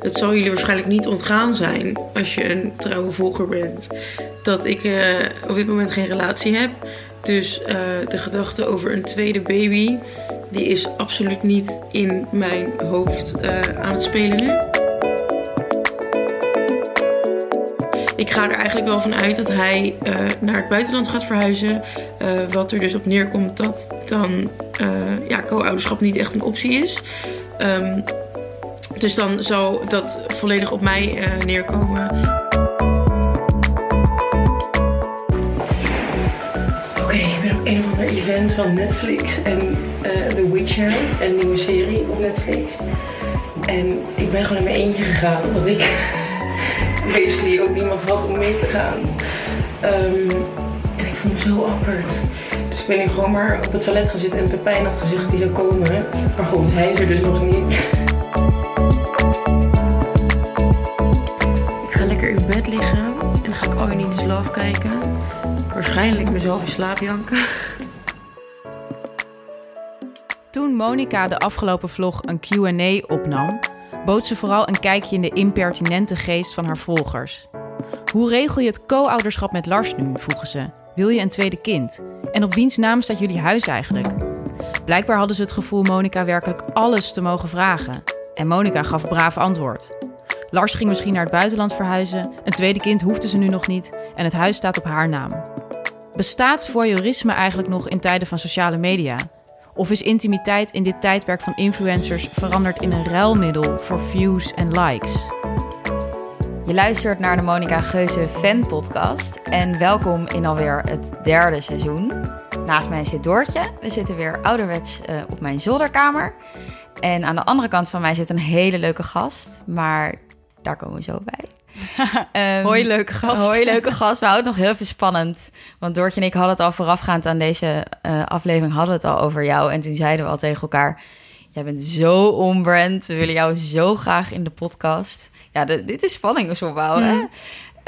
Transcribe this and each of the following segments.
het zal jullie waarschijnlijk niet ontgaan zijn als je een trouwe volger bent, dat ik eh, op dit moment geen relatie heb. Dus eh, de gedachte over een tweede baby, die is absoluut niet in mijn hoofd eh, aan het spelen nu. Ik ga er eigenlijk wel van uit dat hij naar het buitenland gaat verhuizen. Wat er dus op neerkomt dat dan ja, co-ouderschap niet echt een optie is. Ehm, dus dan zal dat volledig op mij eh, neerkomen. Oké, ik ben op een of ander event van Netflix en eh, The Witcher, een nieuwe serie op Netflix. En ik ben gewoon in mijn eentje gegaan, omdat ik basically ook niemand had om mee te gaan. Ehm, en ik voel me zo awkward. Dus ik ben nu gewoon maar op het toilet gaan zitten en Pepijn had gezegd dat hij zou komen. Maar goed, hij is er dus nog niet. Waarschijnlijk mezelf in slaap janken. Toen Monica de afgelopen vlog een Q&A opnam, bood ze vooral een kijkje in de impertinente geest van haar volgers. Hoe regel je het co-ouderschap met Lars nu, vroegen ze. Wil je een tweede kind? En op wiens naam staat jullie huis eigenlijk? Blijkbaar hadden ze het gevoel Monica werkelijk alles te mogen vragen. En Monica gaf braaf antwoord. Lars ging misschien naar het buitenland verhuizen, een tweede kind hoefde ze nu nog niet en het huis staat op haar naam. Bestaat voyeurisme eigenlijk nog in tijden van sociale media? Of is intimiteit in dit tijdperk van influencers veranderd in een ruilmiddel voor views en likes? Je luistert naar de Monica Geuze fan podcast en welkom in alweer het derde seizoen. Naast mij zit Doortje. We zitten weer ouderwets eh, op mijn zolderkamer. En aan de andere kant van mij zit een hele leuke gast, maar daar komen we zo bij. Ehm, Hoi, leuke gast. Hoi, leuke gast. We houden het nog heel even spannend. Want Doortje en ik hadden het al voorafgaand aan deze eh, aflevering... hadden we het al over jou. En toen zeiden we al tegen elkaar... Jij bent zo onbrand. We willen jou zo graag in de podcast. Ja, de- dit is spanning opbouwen. hè?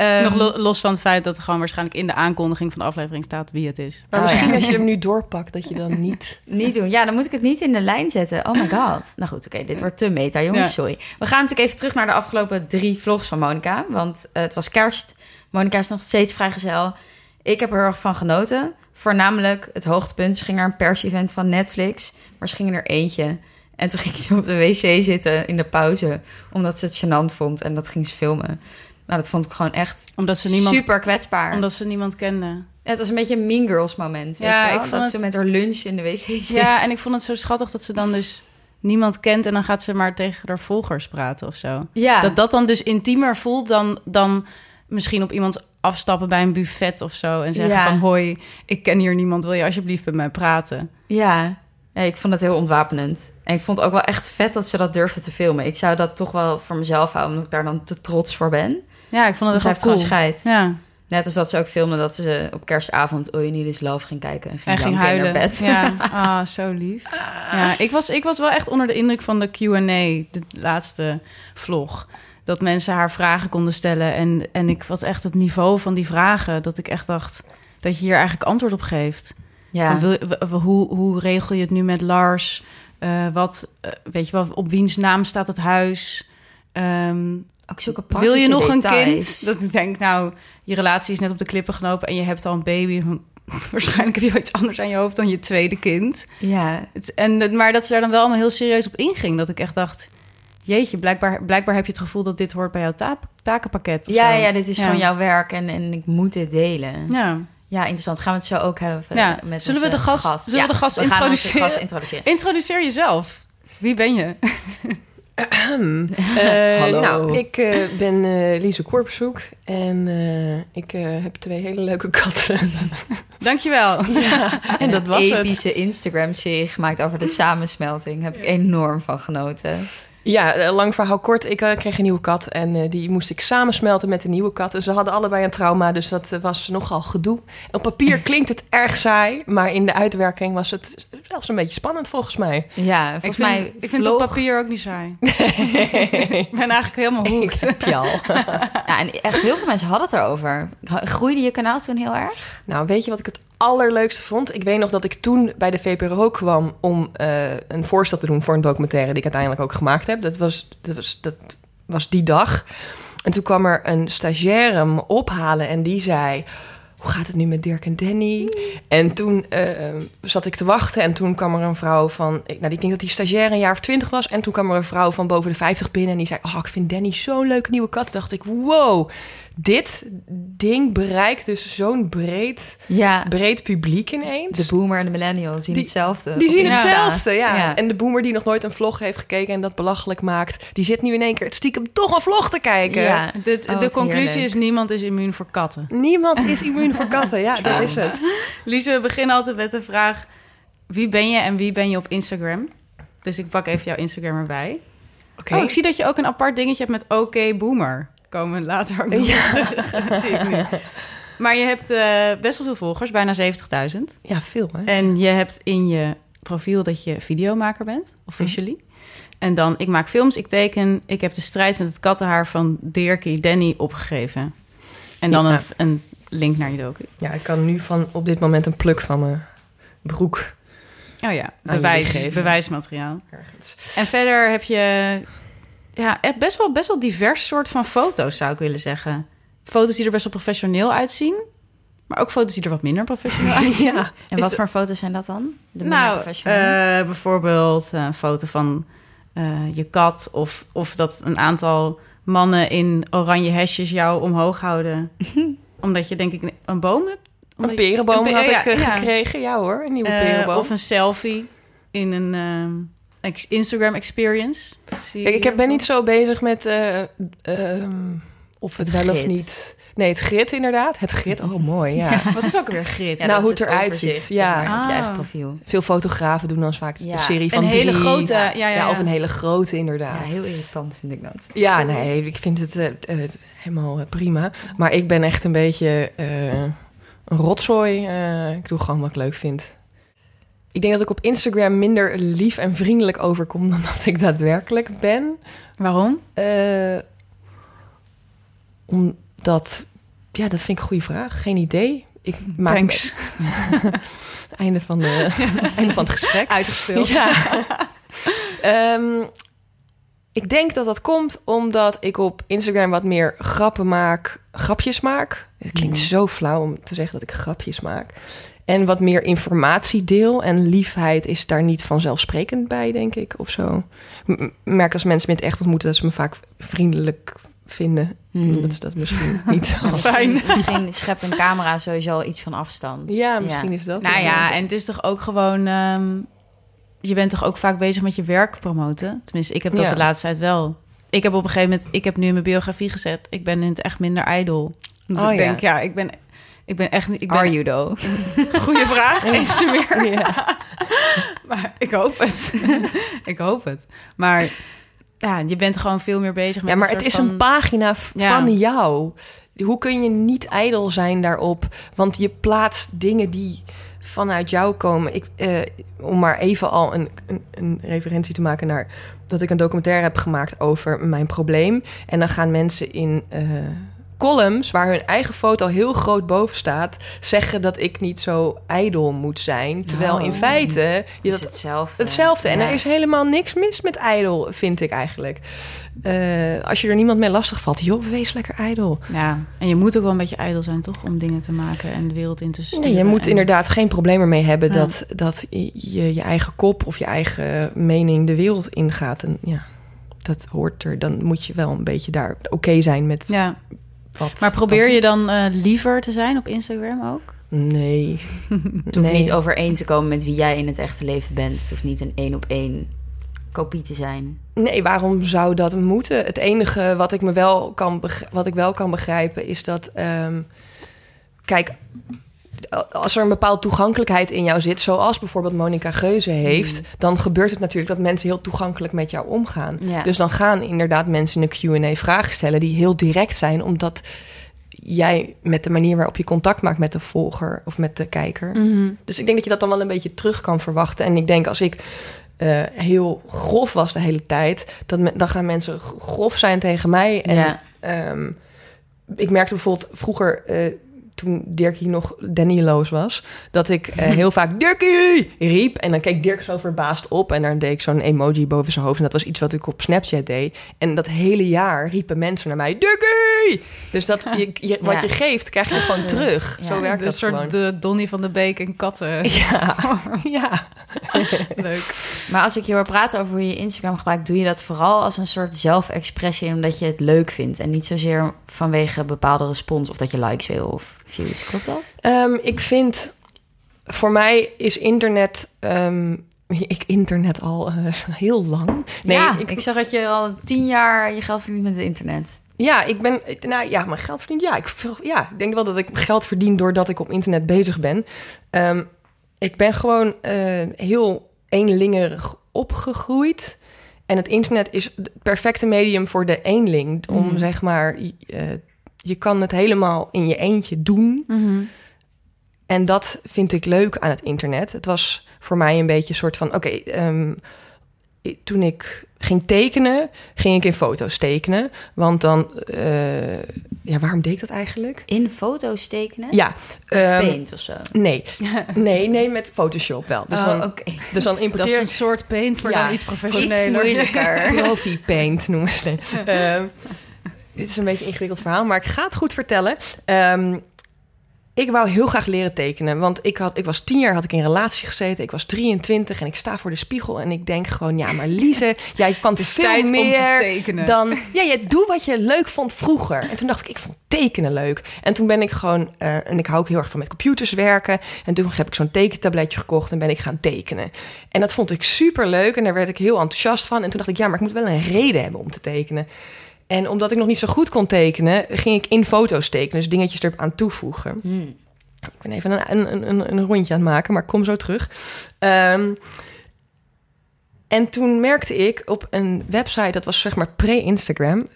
Ehm, Nog lo- los van het feit dat er gewoon waarschijnlijk in de aankondiging van de aflevering staat wie het is. Maar Oh, misschien ja. als je hem nu doorpakt, dat je dan niet... Niet doen. Ja, dan moet ik het niet in de lijn zetten. Oh my god. Nou goed, oké, dit wordt te meta, jongens. Ja. Sorry. We gaan natuurlijk even terug naar de afgelopen drie vlogs van Monica. Want eh, het was kerst. Monica is nog steeds vrijgezel. Ik heb er heel erg van genoten. Voornamelijk het hoogtepunt. Ze ging naar een pers-event van Netflix. Maar ze ging er eentje. En toen ging ze op de wc zitten in de pauze. Omdat ze het gênant vond. En dat ging ze filmen. Nou, dat vond ik gewoon echt Omdat ze niemand, super kwetsbaar. omdat ze niemand kende. Ja, het was een beetje een Mean Girls moment. Ja, ik vond dat het- ze met haar lunch in de wc zit. Ja, en ik vond het zo schattig dat ze dan dus niemand kent... en dan gaat ze maar tegen haar volgers praten of zo. ja. Dat dat dan dus intiemer voelt dan, dan misschien op iemands afstappen bij een buffet of zo... en zeggen Ja. van hoi, ik ken hier niemand, wil je alsjeblieft met mij praten? Ja. ja, ik vond het heel ontwapenend. En ik vond het ook wel echt vet dat ze dat durfde te filmen. Ik zou dat toch wel voor mezelf houden, omdat ik daar dan te trots voor ben. Ja, ik vond Dat het heeft echt gewoon cool. scheid. Ja, Net als dat ze ook filmde dat ze op kerstavond Oh You Need Is Love ging kijken. En ging, en ging huilen. haar bed. Ja, ah, zo lief. Ja, ik was, ik was wel echt onder de indruk van de Q&A, de laatste vlog. Dat mensen haar vragen konden stellen. En, en ik was echt het niveau van die vragen... dat ik echt dacht dat je hier eigenlijk antwoord op geeft. Ja. Van wil, hoe, hoe regel je het nu met Lars? Eh, wat, eh, weet je wel, op wiens naam staat het huis? Ehm, ook zulke wil je nog een kind? Dat ik denk, nou, je relatie is net op de klippen gelopen en je hebt al een baby. Waarschijnlijk heb je wel iets anders aan je hoofd dan je tweede kind. Ja, Het, en, maar dat ze daar dan wel allemaal heel serieus op inging. Dat ik echt dacht, jeetje, blijkbaar, blijkbaar heb je het gevoel dat dit hoort bij jouw ta- takenpakket. ja, zo. ja, dit is Ja. gewoon jouw werk en, en ik moet dit delen. Ja, Ja. interessant. Gaan we het zo ook hebben Ja. met Zullen we onze de gast- zullen we de we introduceren? gast introduceren. Introduceer jezelf. Wie ben je? Eh, Hallo. Nou, ik eh, ben eh Lise Korpshoek en eh, ik eh, heb twee hele leuke katten. Dankjewel. en dat was een het. epische Instagram-serie gemaakt over de samensmelting. Heb ik enorm van genoten. Ja, eh, lang verhaal kort. Ik eh, kreeg een nieuwe kat en eh, die moest ik samensmelten met de nieuwe kat. En ze hadden allebei een trauma, dus dat was nogal gedoe. Op papier klinkt het erg saai, maar in de uitwerking was het zelfs een beetje spannend volgens mij. Ja, Ik volgens vind, mij ik vind het op vloog- papier ook niet saai. ik ben eigenlijk helemaal Ik heb je al. Ja, en echt heel veel mensen hadden het erover. Groeide je kanaal toen heel erg? Nou, weet je wat ik het allerleukste vond? Ik weet nog dat ik toen bij de VPRO kwam om eh, een voorstel te doen voor een documentaire die ik uiteindelijk ook gemaakt heb. Dat was, dat was, dat was die dag. En toen kwam er een stagiaire me ophalen en die zei... Hoe gaat het nu met Dirk en Danny? En toen eh, zat ik te wachten en toen kwam er een vrouw van... Nou, ik denk dat die stagiaire een jaar of twintig was. En toen kwam er een vrouw van boven de 50 binnen en die zei... Oh, ik vind Danny zo'n leuke nieuwe kat. Toen dacht ik, wow, dit ding bereikt dus zo'n breed, Ja, breed publiek ineens. de boomer en de millennial zien Die- hetzelfde. Die zien Ja. hetzelfde, ja. Ja. En de boomer die nog nooit een vlog heeft gekeken en dat belachelijk maakt, die zit nu in één keer het stiekem toch een vlog te kijken. Ja. De, Oh, de conclusie heerlijk. is niemand is immuun voor katten. Niemand is immuun voor katten, ja, dat is het. Lise, we beginnen altijd met de vraag... wie ben je en wie ben je op Instagram? Dus ik pak even jouw Instagram erbij. Oké. Oh, ik zie dat je ook een apart dingetje hebt met OK Boomer. Komen later ook nog Ja. terug. Zie ik nu. Maar je hebt eh, best wel veel volgers, bijna 70.000. Ja, veel hè. En je hebt in je profiel dat je videomaker bent, officially. En dan, ik maak films, ik teken. Ik heb de strijd met het kattenhaar van Dirkie Danny opgegeven. En dan Ja. een, een link naar je docu. Ja, ik kan nu van op dit moment een pluk van mijn broek Oh ja, bewijs, bewijsmateriaal. ergens. En verder heb je ja, echt best wel, best wel divers soort van foto's, zou ik willen zeggen. Foto's die er best wel professioneel uitzien. Maar ook foto's die er wat minder professioneel uitzien. Ja, En wat de- voor foto's zijn dat dan? De nou, eh, bijvoorbeeld een foto van eh, je kat... Of, of dat een aantal mannen in oranje hesjes jou omhoog houden. Omdat je denk ik een boom hebt. een Omdat je- perenboom een pe- had ik eh, ja. gekregen. Ja hoor, een nieuwe Eh, perenboom. of een selfie in een ehm, Instagram experience. Zie Kijk, ik heb, ben niet zo bezig met eh, ehm, of het, Het wel of niet. Nee, het grid inderdaad. Het grid, oh mooi, ja. Wat is ook weer grit? Ja, nou, hoe het eruit ziet, zeg ja. op je eigen Ah. profiel. Veel fotografen doen dan vaak Ja, een serie van Een hele drie. grote, ja, ja, ja. Ja, of een hele grote Ja, inderdaad. heel irritant vind ik dat. Ja, nee, ik vind het eh, eh, helemaal prima. Maar ik ben echt een beetje eh, een rotzooi. Eh, ik doe gewoon wat ik leuk vind. Ik denk dat ik op Instagram minder lief en vriendelijk overkom dan dat ik daadwerkelijk ben. Waarom? Eh, omdat, ja, dat vind ik een goede vraag. Geen idee. Ik maak Thanks. einde van, de, einde van het gesprek. Uitgespeeld. Ja. Ehm, ik denk dat dat komt omdat ik op Instagram wat meer grappen maak, grapjes maak. Het klinkt Mhm. zo flauw om te zeggen dat ik grapjes maak. En wat meer informatie deel. En liefheid is daar niet vanzelfsprekend bij, denk ik, of zo. M- merk als mensen me het echt ontmoeten... dat ze me vaak vriendelijk vinden. Hmm. Dat is dat misschien niet. als- Fijn. Misschien, misschien schept een camera sowieso al iets van afstand. Ja, misschien is dat Nou het. ja, en het is toch ook gewoon... ehm, je bent toch ook vaak bezig met je werk promoten? Tenminste, ik heb dat Ja. de laatste tijd wel. Ik heb op een gegeven moment... Ik heb nu in mijn biografie gezet... Ik ben in het echt minder ijdel. Dus Oh ik ja. denk, ja, ik ben... Ik ben echt niet... Ik ben, Are you though? Goeie vraag, is meer. Ja. Maar ik hoop het. ik hoop het. Maar ja, je bent gewoon veel meer bezig met Ja, maar het is van... een pagina Ja. van jou. Hoe kun je niet ijdel zijn daarop? Want je plaatst dingen die vanuit jou komen. Ik, eh, om maar even al een, een, een referentie te maken naar dat ik een documentaire heb gemaakt over mijn probleem. En dan gaan mensen in eh, columns waar hun eigen foto heel groot boven staat, zeggen dat ik niet zo ijdel moet zijn. Terwijl Oh. in feite je is dat hetzelfde. Hetzelfde. En Ja. er is helemaal niks mis met ijdel, vind ik eigenlijk. Eh, als je er niemand mee lastig valt, joh, wees lekker ijdel. Ja, en je moet ook wel een beetje ijdel zijn, toch? Om dingen te maken en de wereld in te sturen. Nee, je moet en- inderdaad geen probleem ermee hebben Ja. dat, dat je je eigen kop of je eigen mening de wereld ingaat. En ja, dat hoort er. Dan moet je wel een beetje daar oké zijn met Ja, wat. maar probeer wat je dan eh, liever te zijn op Instagram ook? Nee. Het hoeft nee. niet overeen te komen met wie jij in het echte leven bent. Het hoeft niet een één op één kopie te zijn. Nee, waarom zou dat moeten? Het enige wat ik me wel kan, wat ik wel kan begrijpen is dat, ehm, kijk, als er een bepaalde toegankelijkheid in jou zit, zoals bijvoorbeeld Monica Geuze heeft, dan gebeurt het natuurlijk dat mensen heel toegankelijk met jou omgaan. Ja. Dus dan gaan inderdaad mensen in een Q&A vragen stellen die heel direct zijn, omdat jij met de manier waarop je contact maakt met de volger of met de kijker. Dus ik denk dat je dat dan wel een beetje terug kan verwachten. En ik denk als ik eh, heel grof was de hele tijd, dat me- dan gaan mensen grof zijn tegen mij. En Ja. ehm, ik merkte bijvoorbeeld vroeger, eh, toen Dirkie nog Danny-loos was, dat ik eh, heel vaak Dirkie riep. En dan keek Dirk zo verbaasd op en dan deed ik zo'n emoji boven zijn hoofd. En dat was iets wat ik op Snapchat deed. En dat hele jaar riepen mensen naar mij, Dirkie! Dus dat je, je- wat Ja. je geeft, krijg je gewoon terug. Ja, Zo werkt Een dat soort gewoon. de Donny van de Beek en katten. Ja, ja. Leuk. Maar als ik je hoor praten over hoe je Instagram gebruikt, doe je dat vooral als een soort zelfexpressie, omdat je het leuk vindt en niet zozeer vanwege bepaalde respons of dat je likes wil of views. Klopt dat? Ehm, ik vind, voor mij is internet, ehm, ik internet al eh, heel lang. Nee, ja, ik, ik, zag dat je al tien jaar je geld verdient met het internet. ja, ik ben, nou ja, mijn geld verdient. Ja, ik, ja, ik denk wel dat ik geld verdien doordat ik op internet bezig ben. Ehm, ik ben gewoon eh, heel eenlingerig opgegroeid. En het internet is het perfecte medium voor de eenling. Om Mhm. zeg maar, eh, je kan het helemaal in je eentje doen. En dat vind ik leuk aan het internet. Het was voor mij een beetje een soort van... Oké, ehm, toen ik ging tekenen, ging ik in foto's tekenen. Want dan... eh, ja, waarom deed ik dat eigenlijk? In foto's tekenen? Ja. ehm, Paint of zo. nee. nee, nee, met Photoshop wel. Dus oh, dan, oké. dus dan Dat is importeer een soort paint, maar Ja, dan iets Iets professioneler. moeilijker. Profi Paint noemen ze het. Dit is een beetje een ingewikkeld verhaal, maar ik ga het goed vertellen. Ehm, ik wou heel graag leren tekenen, want ik, had, ik was tien jaar had ik in een relatie gezeten. Ik was 23 en ik sta voor de spiegel en ik denk gewoon, ja, maar Lize, jij kan is veel tijd om te meer tekenen. dan... Ja, je doe wat je leuk vond vroeger. En toen dacht ik, ik vond tekenen leuk. En toen ben ik gewoon... eh, en ik hou ook heel erg van met computers werken. En toen heb ik zo'n tekentabletje gekocht en ben ik gaan tekenen. En dat vond ik super leuk en daar werd ik heel enthousiast van. En toen dacht ik, ja, maar ik moet wel een reden hebben om te tekenen. En omdat ik nog niet zo goed kon tekenen, ging ik in foto's tekenen. Dus dingetjes eraan toevoegen. Hmm. Ik ben even een, een, een, een rondje aan het maken, maar ik kom zo terug. Ehm, en toen merkte ik op een website, dat was zeg maar pre-Instagram,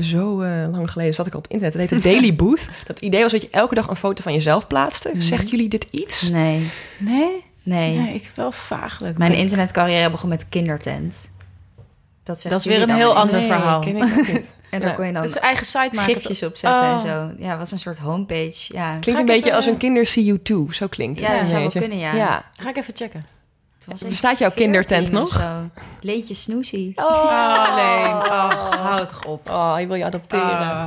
zo eh, lang geleden zat ik al op internet, dat heette Daily Booth. Dat idee was dat je elke dag een foto van jezelf plaatste. Zegt jullie dit iets? Nee, Nee? nee. Nee, ik wel vaaglijk. Mijn internetcarrière begon met kindertent. Dat, zegt Dat is weer een dan heel ander Nee, verhaal. ken ik ook niet. En daar Ja. kon je dan Dus eigen site maken. gifjes opzetten en Oh. zo. Ja, het was een soort homepage. Ja, Klinkt een beetje even- als een kinder see you too. Zo klinkt het. Ja, dat zou wel kunnen, ja. ja. Ga ik even checken. Bestaat jouw 14 kindertent nog? zo. Leentje Snoezie. Oh, alleen. Oh, houd toch op. Oh, je wil je adopteren. Ah.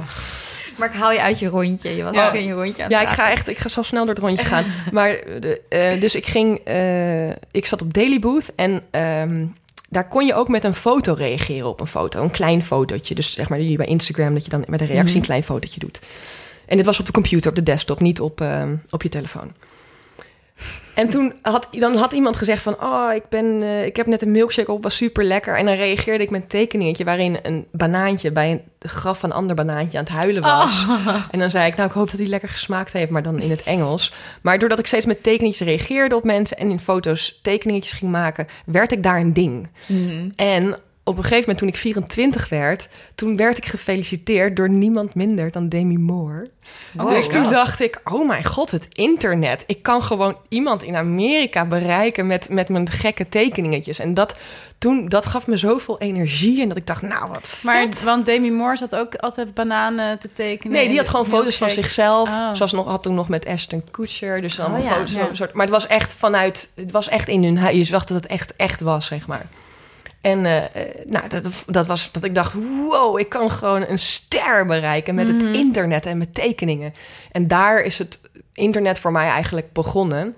Maar ik haal je uit je rondje. Je was Ja. ook in je rondje aan het Ja, ik ga echt, ik ga zo snel door het rondje gaan. Maar de, eh, dus ik ging, eh, ik zat op Daily Booth en ehm, daar kon je ook met een foto reageren op een foto, een klein fotootje. Dus zeg maar die bij Instagram dat je dan met een reactie Mhm. een klein fotootje doet. En dit was op de computer, op de desktop, niet op, ehm, op je telefoon. En toen had, dan had iemand gezegd van... oh, ik, ben, eh, ik heb net een milkshake op, was super lekker. En dan reageerde ik met een tekeningetje... waarin een banaantje bij een graf van een ander banaantje aan het huilen was. En dan zei ik, nou, ik hoop dat hij lekker gesmaakt heeft... maar dan in het Engels. Maar doordat ik steeds met tekeningetjes reageerde op mensen... en in foto's tekeningetjes ging maken... werd ik daar een ding. Mhm. En op een gegeven moment, toen ik 24 werd... toen werd ik gefeliciteerd door niemand minder dan Demi Moore. Oh, dus toen wow. dacht ik, oh mijn god, het internet. Ik kan gewoon iemand in Amerika bereiken met, met mijn gekke tekeningetjes. En dat, toen, dat gaf me zoveel energie. En dat ik dacht, nou wat vet. Maar, want Demi Moore zat ook altijd bananen te tekenen. Nee, die had gewoon foto's van zichzelf. Oh. Zoals nog, had toen nog met Ashton Kutcher. Dus dan Oh ja, foto's. ja. Soort, maar het was echt vanuit... Het was echt in hun huis. Je zag dat het echt, echt was, zeg maar. En eh, eh, nou, dat, dat was dat ik dacht, wow, ik kan gewoon een ster bereiken met Mhm. het internet en met tekeningen. En daar is het internet voor mij eigenlijk begonnen.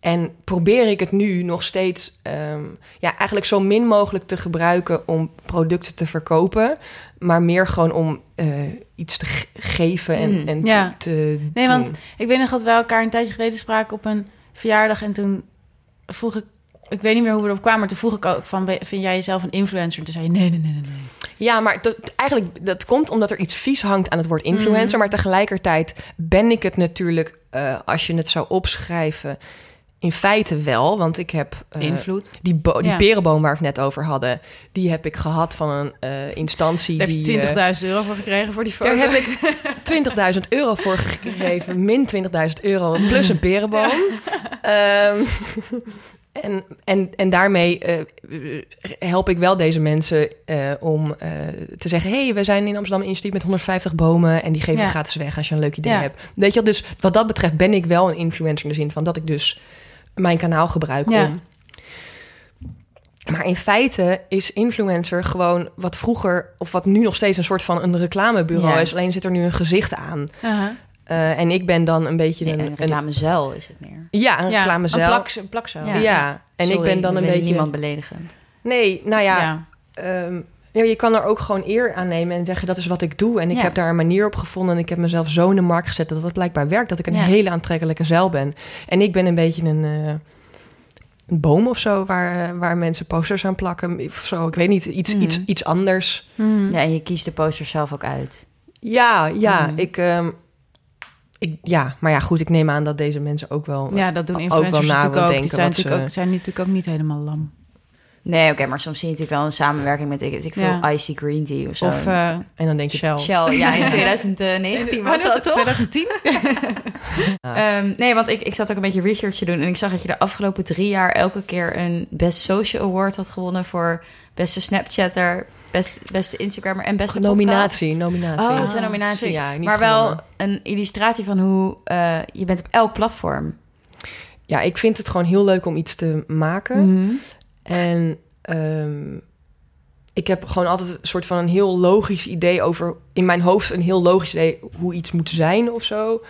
En probeer ik het nu nog steeds, ehm, ja, eigenlijk zo min mogelijk te gebruiken om producten te verkopen, maar meer gewoon om eh, iets te ge- geven en, Mm, en ja. te, Nee, want ik weet nog dat wij elkaar een tijdje geleden spraken op een verjaardag. En toen vroeg ik, ik weet niet meer hoe we erop kwamen, maar toen vroeg ik ook van, vind jij jezelf een influencer? En toen zei je, nee, nee, nee, nee. Ja, maar dat, eigenlijk dat komt omdat er iets vies hangt aan het woord influencer. Mhm. Maar tegelijkertijd ben ik het natuurlijk, eh, als je het zou opschrijven, in feite wel. Want ik heb eh, Invloed. die, die Ja. perenboom waar we het net over hadden, die heb ik gehad van een eh, instantie Daar heb die. je eh, 20.000 euro voor gekregen voor die foto. daar heb ik 20.000 euro voor gegeven, min 20.000 euro plus een perenboom. Ehm, En, en, en daarmee eh, help ik wel deze mensen eh, om eh, te zeggen... hé, hey, we zijn in Amsterdam Instituut met 150 bomen... en die geven Ja. gratis weg als je een leuk idee Ja. hebt. Weet je dus wat dat betreft ben ik wel een influencer... in de zin van dat ik dus mijn kanaal gebruik Ja. om... Maar in feite is influencer gewoon wat vroeger... of wat nu nog steeds een soort van een reclamebureau is... alleen zit er nu een gezicht aan. Eh, en ik ben dan een beetje een... een een- reclamezuil is het meer. ja, een Ja, reclamezuil. Een, plak, een plakzo. Ja. Ja, en ik ben dan een beetje... niemand beledigen. Nee, nou ja, Ja. ehm, ja, je kan er ook gewoon eer aan nemen en zeggen dat is wat ik doe. En ik Ja. heb daar een manier op gevonden en ik heb mezelf zo in de markt gezet dat dat blijkbaar werkt. Dat ik een Ja. hele aantrekkelijke zeil ben. En ik ben een beetje een, eh, een boom of zo waar, eh, waar mensen posters aan plakken. Of zo, ik weet niet, iets, Mhm. iets, iets anders. Ja, en je kiest de poster zelf ook uit. Ja, ja, Mhm. ik, ehm, ik, ja, maar ja, goed, ik neem aan dat deze mensen ook wel. Ja, dat doen ook influencers natuurlijk ook. denken Die zijn ze- natuurlijk, ook, zijn natuurlijk ook niet helemaal lam. Nee, oké, maar soms zie je natuurlijk wel een samenwerking met, ik, ik veel, Ja. Icy Green Tea of zo. Of eh, En dan denk je, Shell. Shell, ja, in 2019 was Wanneer dat toch? 2010? Ehm, nee, want ik, ik zat ook een beetje research te doen en ik zag dat je de afgelopen drie jaar elke keer een Best Social Award had gewonnen voor beste Snapchatter, best, beste Instagrammer en beste nominatie, podcast. nominatie. Oh, dat zijn nominaties. Ja, niet maar wel een illustratie van hoe eh, je bent op elk platform. Ja, ik vind het gewoon heel leuk om iets te maken. Mhm. En ehm, ik heb gewoon altijd een soort van een heel logisch idee over... in mijn hoofd een heel logisch idee hoe iets moet zijn of zo.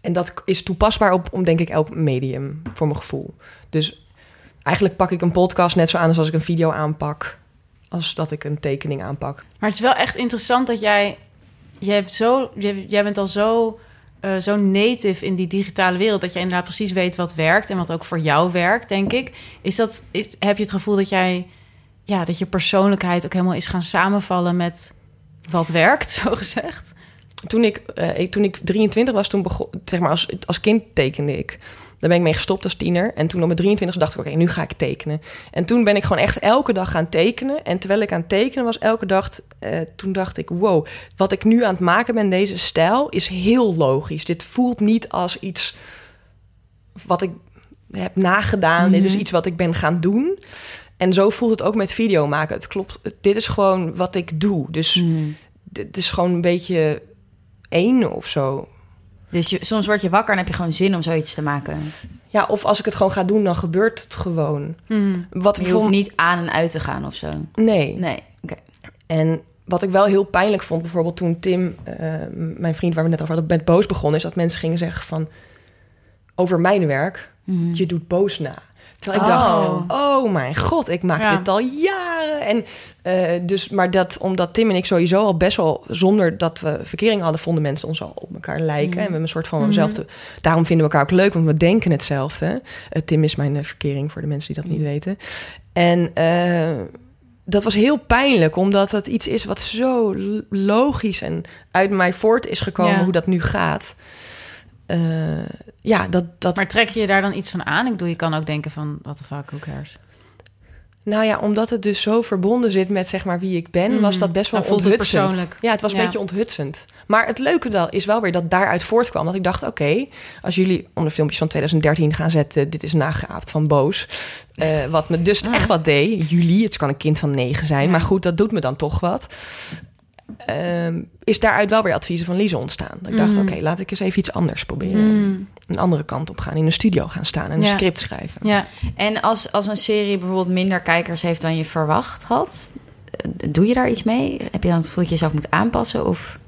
En dat is toepasbaar op, om denk ik, elk medium, voor mijn gevoel. Dus eigenlijk pak ik een podcast net zo aan als als ik een video aanpak... als dat ik een tekening aanpak. Maar het is wel echt interessant dat jij... jij, hebt zo, jij, jij bent al zo, eh, zo native in die digitale wereld... dat jij inderdaad precies weet wat werkt... en wat ook voor jou werkt, denk ik. Is dat, is, heb je het gevoel dat jij... Ja, dat je persoonlijkheid ook helemaal is gaan samenvallen met wat werkt, zo gezegd? Toen ik, eh, toen ik 23 was, toen begon, zeg maar als, als kind tekende ik. Daar ben ik mee gestopt als tiener. En toen op mijn 23 dacht ik, oké, nu ga ik tekenen. En toen ben ik gewoon echt elke dag gaan tekenen. En terwijl ik aan het tekenen was, elke dag, eh, toen dacht ik, wow, wat ik nu aan het maken ben, deze stijl, is heel logisch. Dit voelt niet als iets wat ik heb nagedaan. Dit is iets wat ik ben gaan doen. En zo voelt het ook met video maken. Het klopt, dit is gewoon wat ik doe. Dus Mhm. dit is gewoon een beetje één of zo. Dus je, soms word je wakker en heb je gewoon zin om zoiets te maken. Ja, of als ik het gewoon ga doen, dan gebeurt het gewoon. Wat Je hoeft niet aan en uit te gaan of zo. Nee. Nee, oké. En wat ik wel heel pijnlijk vond, bijvoorbeeld toen Tim, eh, mijn vriend waar we net over hadden, met boos begonnen, is dat mensen gingen zeggen van over mijn werk, Mhm. je doet boos na. Terwijl ik Oh. dacht, oh mijn god, ik maak Ja. dit al jaren. En eh, dus, maar dat, omdat Tim en ik sowieso al best wel, zonder dat we verkering hadden, vonden mensen ons al op elkaar lijken. Mhm. En we hebben een soort van dezelfde. Daarom vinden we elkaar ook leuk, want we denken hetzelfde. Eh, Tim is mijn eh, verkering voor de mensen die dat niet weten. En dat was heel pijnlijk, omdat het iets is wat zo logisch en uit mij voort is gekomen, Ja. hoe dat nu gaat. Ja, dat, dat Maar trek je daar dan iets van aan? Ik bedoel, je kan ook denken van, wat de fuck, who cares? Nou ja, omdat het dus zo verbonden zit met zeg maar wie ik ben, Mm. was dat best wel voelt het onthutsend. persoonlijk. Ja, het was een Ja. beetje onthutsend. Maar het leuke dan is wel weer dat daaruit voortkwam. Dat ik dacht, oké, als jullie onder filmpjes van 2013 gaan zetten... dit is nageaapt van Boos. eh, wat me dus echt wat deed. Jullie, het kan een kind van negen zijn. Ja. Maar goed, dat doet me dan toch wat. Ehm, is daaruit wel weer adviezen van Lise ontstaan. Dat ik dacht, Mm. oké, laat ik eens even iets anders proberen. Mm. Een andere kant op gaan. In een studio gaan staan en een Ja. script schrijven. Ja, En als, als een serie bijvoorbeeld minder kijkers heeft dan je verwacht had, eh, doe je daar iets mee? Heb je dan het gevoel dat je jezelf moet aanpassen? Of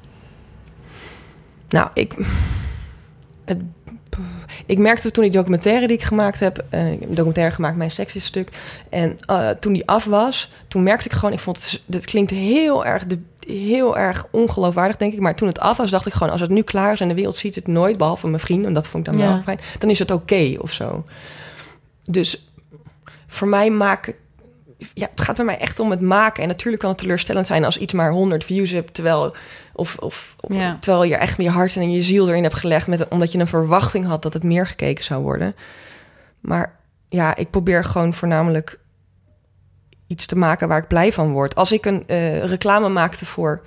Nou, ik. Het, ik merkte toen die documentaire die ik gemaakt heb. ik heb een documentaire gemaakt, mijn sexy stuk. En eh, toen die af was, toen merkte ik gewoon. Ik vond het. Dit klinkt heel erg. De, heel erg ongeloofwaardig, denk ik. Maar toen het af was, dacht ik gewoon: als het nu klaar is en de wereld ziet het nooit, behalve mijn vrienden, en dat vond ik dan Ja. wel fijn, dan is het oké of zo. Dus voor mij maken. Ja, het gaat bij mij echt om het maken. En natuurlijk kan het teleurstellend zijn als iets maar 100 views hebt, terwijl. Of, of, Ja. terwijl je echt je hart en je ziel erin hebt gelegd, met, omdat je een verwachting had dat het meer gekeken zou worden. Maar ja, ik probeer gewoon voornamelijk iets te maken waar ik blij van word. Als ik een eh, reclame maakte voor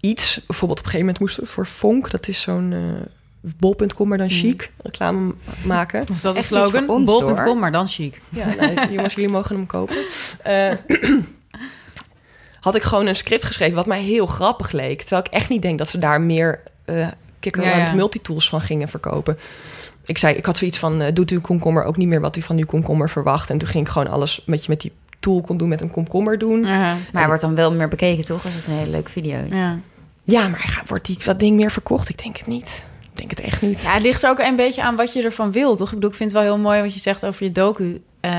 iets, bijvoorbeeld op een gegeven moment moesten we voor Fonk, dat is zo'n eh, bol.com, maar dan chic reclame maken. Was dat de slogan? Bol.com, maar dan chic. Ja, nou, jongens, jullie mogen hem kopen. Eh, had ik gewoon een script geschreven wat mij heel grappig leek. Terwijl ik echt niet denk dat ze daar meer eh kikker Ja, ja. multitools van gingen verkopen. Ik zei, ik had zoiets van, eh, doet uw komkommer ook niet meer wat u van uw komkommer verwacht. En toen ging ik gewoon alles wat je met die tool kon doen met een komkommer doen. Ja. Maar hij wordt dan wel meer bekeken, toch? Als het een hele leuke video is. Ja. Ja, maar gaat- wordt die, dat ding meer verkocht? Ik denk het niet. Ik denk het echt niet. Ja, het ligt er ook een beetje aan wat je ervan wil, toch? Ik bedoel, ik vind het wel heel mooi wat je zegt over je docu. Eh,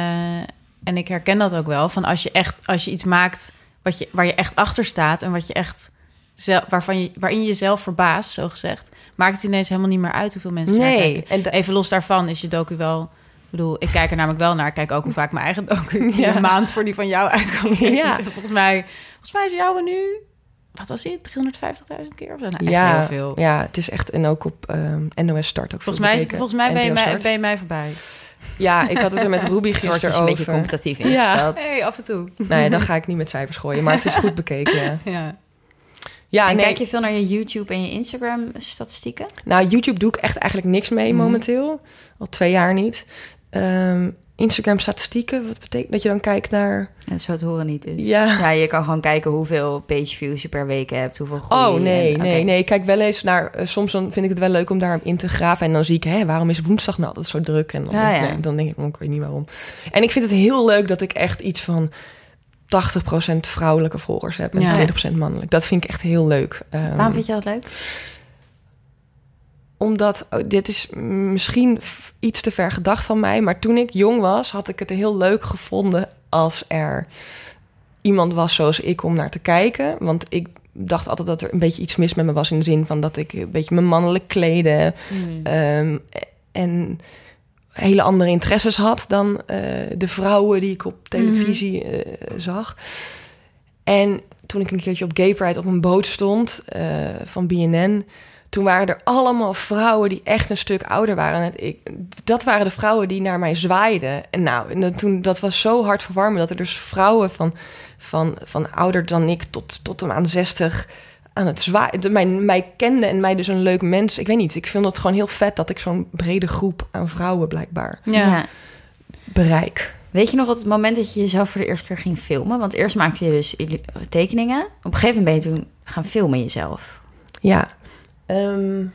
en ik herken dat ook wel. Van als je echt, als je iets maakt wat je, waar je echt achter staat en wat je echt zelf, waarvan je, waarin je jezelf verbaast, zo gezegd, maakt het ineens helemaal niet meer uit hoeveel mensen naar nee. kijken. Da- Even los daarvan is je docu wel. Ik bedoel, ik kijk er namelijk wel naar. Ik kijk ook hoe vaak mijn eigen docu Ja. een maand voor die van jou uitkomt. Ja. Dus volgens mij, volgens mij is jouwe nu. Wat was die? 350.000 keer of zo? Nou, echt ja, heel veel. ja, het is echt... En ook op ehm, NOS Start ook Volgens mij, is- volgens mij ben, je mij, ben je mij voorbij. Ja, ik had het er met Ruby gisteren een beetje over. competitief Ja. ingesteld. Hey, af en toe. Nee, dan ga ik niet met cijfers gooien. Maar het is goed bekeken, ja. Ja. Ja, en nee. kijk je veel naar je YouTube en je Instagram statistieken? Nou, YouTube doe ik echt eigenlijk niks mee Mhm. momenteel. Al twee jaar niet. Ehm, Instagram statistieken, wat betekent dat je dan kijkt naar... En zo te horen niet is. Ja. Ja, je kan gewoon kijken hoeveel page views je per week hebt, hoeveel groei. Oh, nee, en- nee, nee. Ik kijk wel eens naar... eh, soms dan vind ik het wel leuk om daar in te graven. En dan zie ik, hè, waarom is woensdag nou altijd zo druk? En dan, Ah, ja. nee, dan denk ik, oh, ik weet niet waarom. En ik vind het heel leuk dat ik echt iets van 80% vrouwelijke volgers heb. En Ja. 20% mannelijk. Dat vind ik echt heel leuk. Ehm, Waarom vind je dat leuk? Omdat, oh, dit is misschien iets te ver gedacht van mij, maar toen ik jong was, had ik het heel leuk gevonden als er iemand was zoals ik om naar te kijken. Want ik dacht altijd dat er een beetje iets mis met me was in de zin van dat ik een beetje me mannelijk kleden Hmm. ehm, en hele andere interesses had dan eh, de vrouwen die ik op televisie eh, zag. En toen ik een keertje op Gay Pride op een boot stond eh, van BNN, toen waren er allemaal vrouwen die echt een stuk ouder waren. Ik, dat waren de vrouwen die naar mij zwaaiden. En nou, en dat, toen, dat was zo hard verwarmen dat er dus vrouwen van, van, van ouder dan ik tot, tot hem aan 60 aan het zwaaien. Mij, mij kenden en mij dus een leuk mens. Ik weet niet, ik vind het gewoon heel vet dat ik zo'n brede groep aan vrouwen blijkbaar Ja. bereik. Weet je nog het moment dat je jezelf voor de eerste keer ging filmen? Want eerst maakte je dus tekeningen. Op een gegeven moment ben je toen gaan filmen jezelf. Ja. Ehm,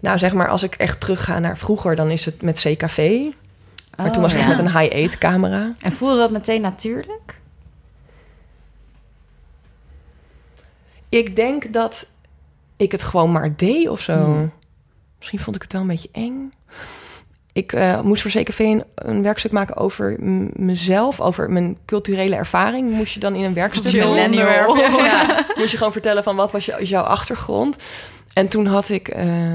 nou, zeg maar, als ik echt terugga naar vroeger, dan is het met CKV. Maar toen was het Oh, ja. echt met een high-8 camera. En voelde dat meteen natuurlijk? Ik denk dat ik het gewoon maar deed of zo. Hmm. Misschien vond ik het wel een beetje eng. Ik eh, moest voor CKV een, een werkstuk maken over mezelf, over mijn culturele ervaring. Moest je dan in een werkstuk onderwerp. Ja, moest je gewoon vertellen van wat was jouw achtergrond. En toen had ik eh,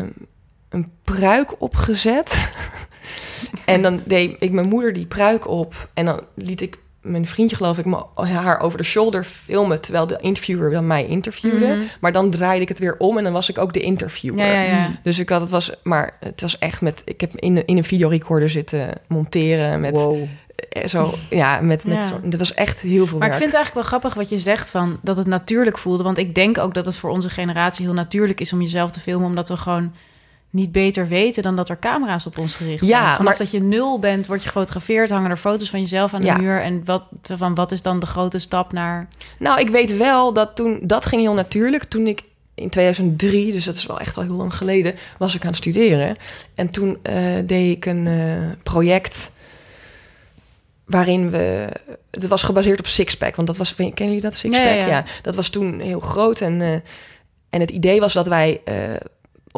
een pruik opgezet. en dan deed ik mijn moeder die pruik op. En dan liet ik mijn vriendje, geloof ik, me- haar over de shoulder filmen... terwijl de interviewer dan mij interviewde. Mhm. Maar dan draaide ik het weer om en dan was ik ook de interviewer. Ja, ja, ja. Dus ik had het was, maar het was echt met. Ik heb in, in een videorecorder zitten monteren met wow. eh, zo, ja, met, met Ja. zo. Dat was echt heel veel Maar ik vind het eigenlijk wel grappig wat je zegt van dat het natuurlijk voelde. Want ik denk ook dat het voor onze generatie heel natuurlijk is om jezelf te filmen. Omdat we gewoon niet beter weten dan dat er camera's op ons gericht Ja, zijn. Vanaf maar- dat je nul bent, word je gefotografeerd, hangen er foto's van jezelf aan de Ja. muur. En wat, van wat is dan de grote stap naar... Nou, ik weet wel dat toen dat ging heel natuurlijk. Toen ik in 2003, dus dat is wel echt al heel lang geleden, was ik aan het studeren. En toen eh, deed ik een eh, project waarin we. Het was gebaseerd op Sixpack, want dat was. Kennen jullie dat Sixpack? Ja, ja, ja. dat was toen heel groot en. eh, en het idee was dat wij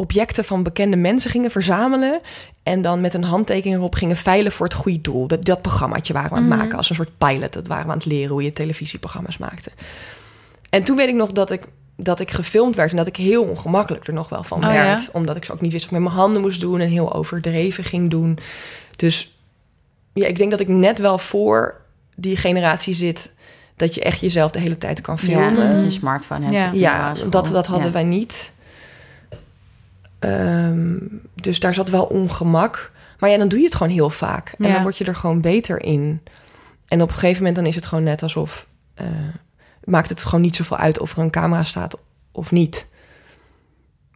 objecten van bekende mensen gingen verzamelen. En dan met een handtekening erop gingen veilen voor het goede doel. Dat, dat programmaatje waren we aan het Mhm. maken als een soort pilot. Dat waren we aan het leren hoe je televisieprogramma's maakte. En toen weet ik nog dat ik, dat ik gefilmd werd en dat ik heel ongemakkelijk er nog wel van Oh, werd. ja? Omdat ik zo ook niet wist wat ik met mijn handen moest doen en heel overdreven ging doen. Dus ja, ik denk dat ik net wel voor die generatie zit dat je echt jezelf de hele tijd kan filmen. Ja, dat je een smartphone hebt. Ja. dat, dat hadden Ja. wij niet. Ehm, dus daar zat wel ongemak. Maar ja, dan doe je het gewoon heel vaak. En Ja. dan word je er gewoon beter in. En op een gegeven moment dan is het gewoon net alsof... eh, maakt het gewoon niet zoveel uit of er een camera staat of niet.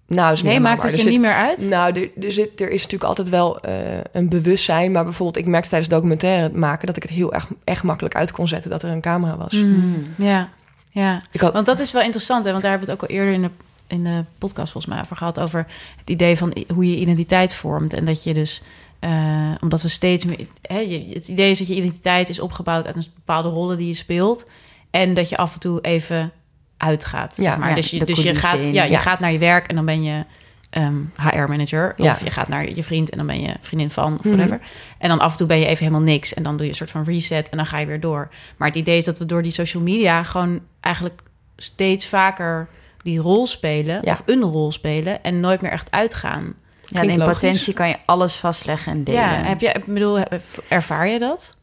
Nou, is Nee, maakt het Er je zit- niet meer uit? Nou, er, er, zit, er is natuurlijk altijd wel eh, een bewustzijn. Maar bijvoorbeeld, ik merkte tijdens documentaire maken... dat ik het heel erg, echt makkelijk uit kon zetten dat er een camera was. Mm, Ja, ja. Ik had, Want dat is wel interessant, hè? want daar hebben we het ook al eerder in de, in de podcast volgens mij over gehad. Over het idee van hoe je identiteit vormt. En dat je dus, eh, omdat we steeds meer. Hè, het idee is dat je identiteit is opgebouwd uit een bepaalde rollen die je speelt. En dat je af en toe even uitgaat. Ja, zeg maar. ja, dus je, dus je, gaat, ja, je Ja. gaat naar je werk en dan ben je. HR-manager. Ja. Of je gaat naar je vriend en dan ben je vriendin van, of Mhm. whatever. En dan af en toe ben je even helemaal niks. En dan doe je een soort van reset en dan ga je weer door. Maar het idee is dat we door die social media gewoon eigenlijk steeds vaker die rol spelen. Ja. Of een rol spelen en nooit meer echt uitgaan. Ja, en in logisch. potentie kan je alles vastleggen en delen. Ja, heb je, ik bedoel, ervaar je dat?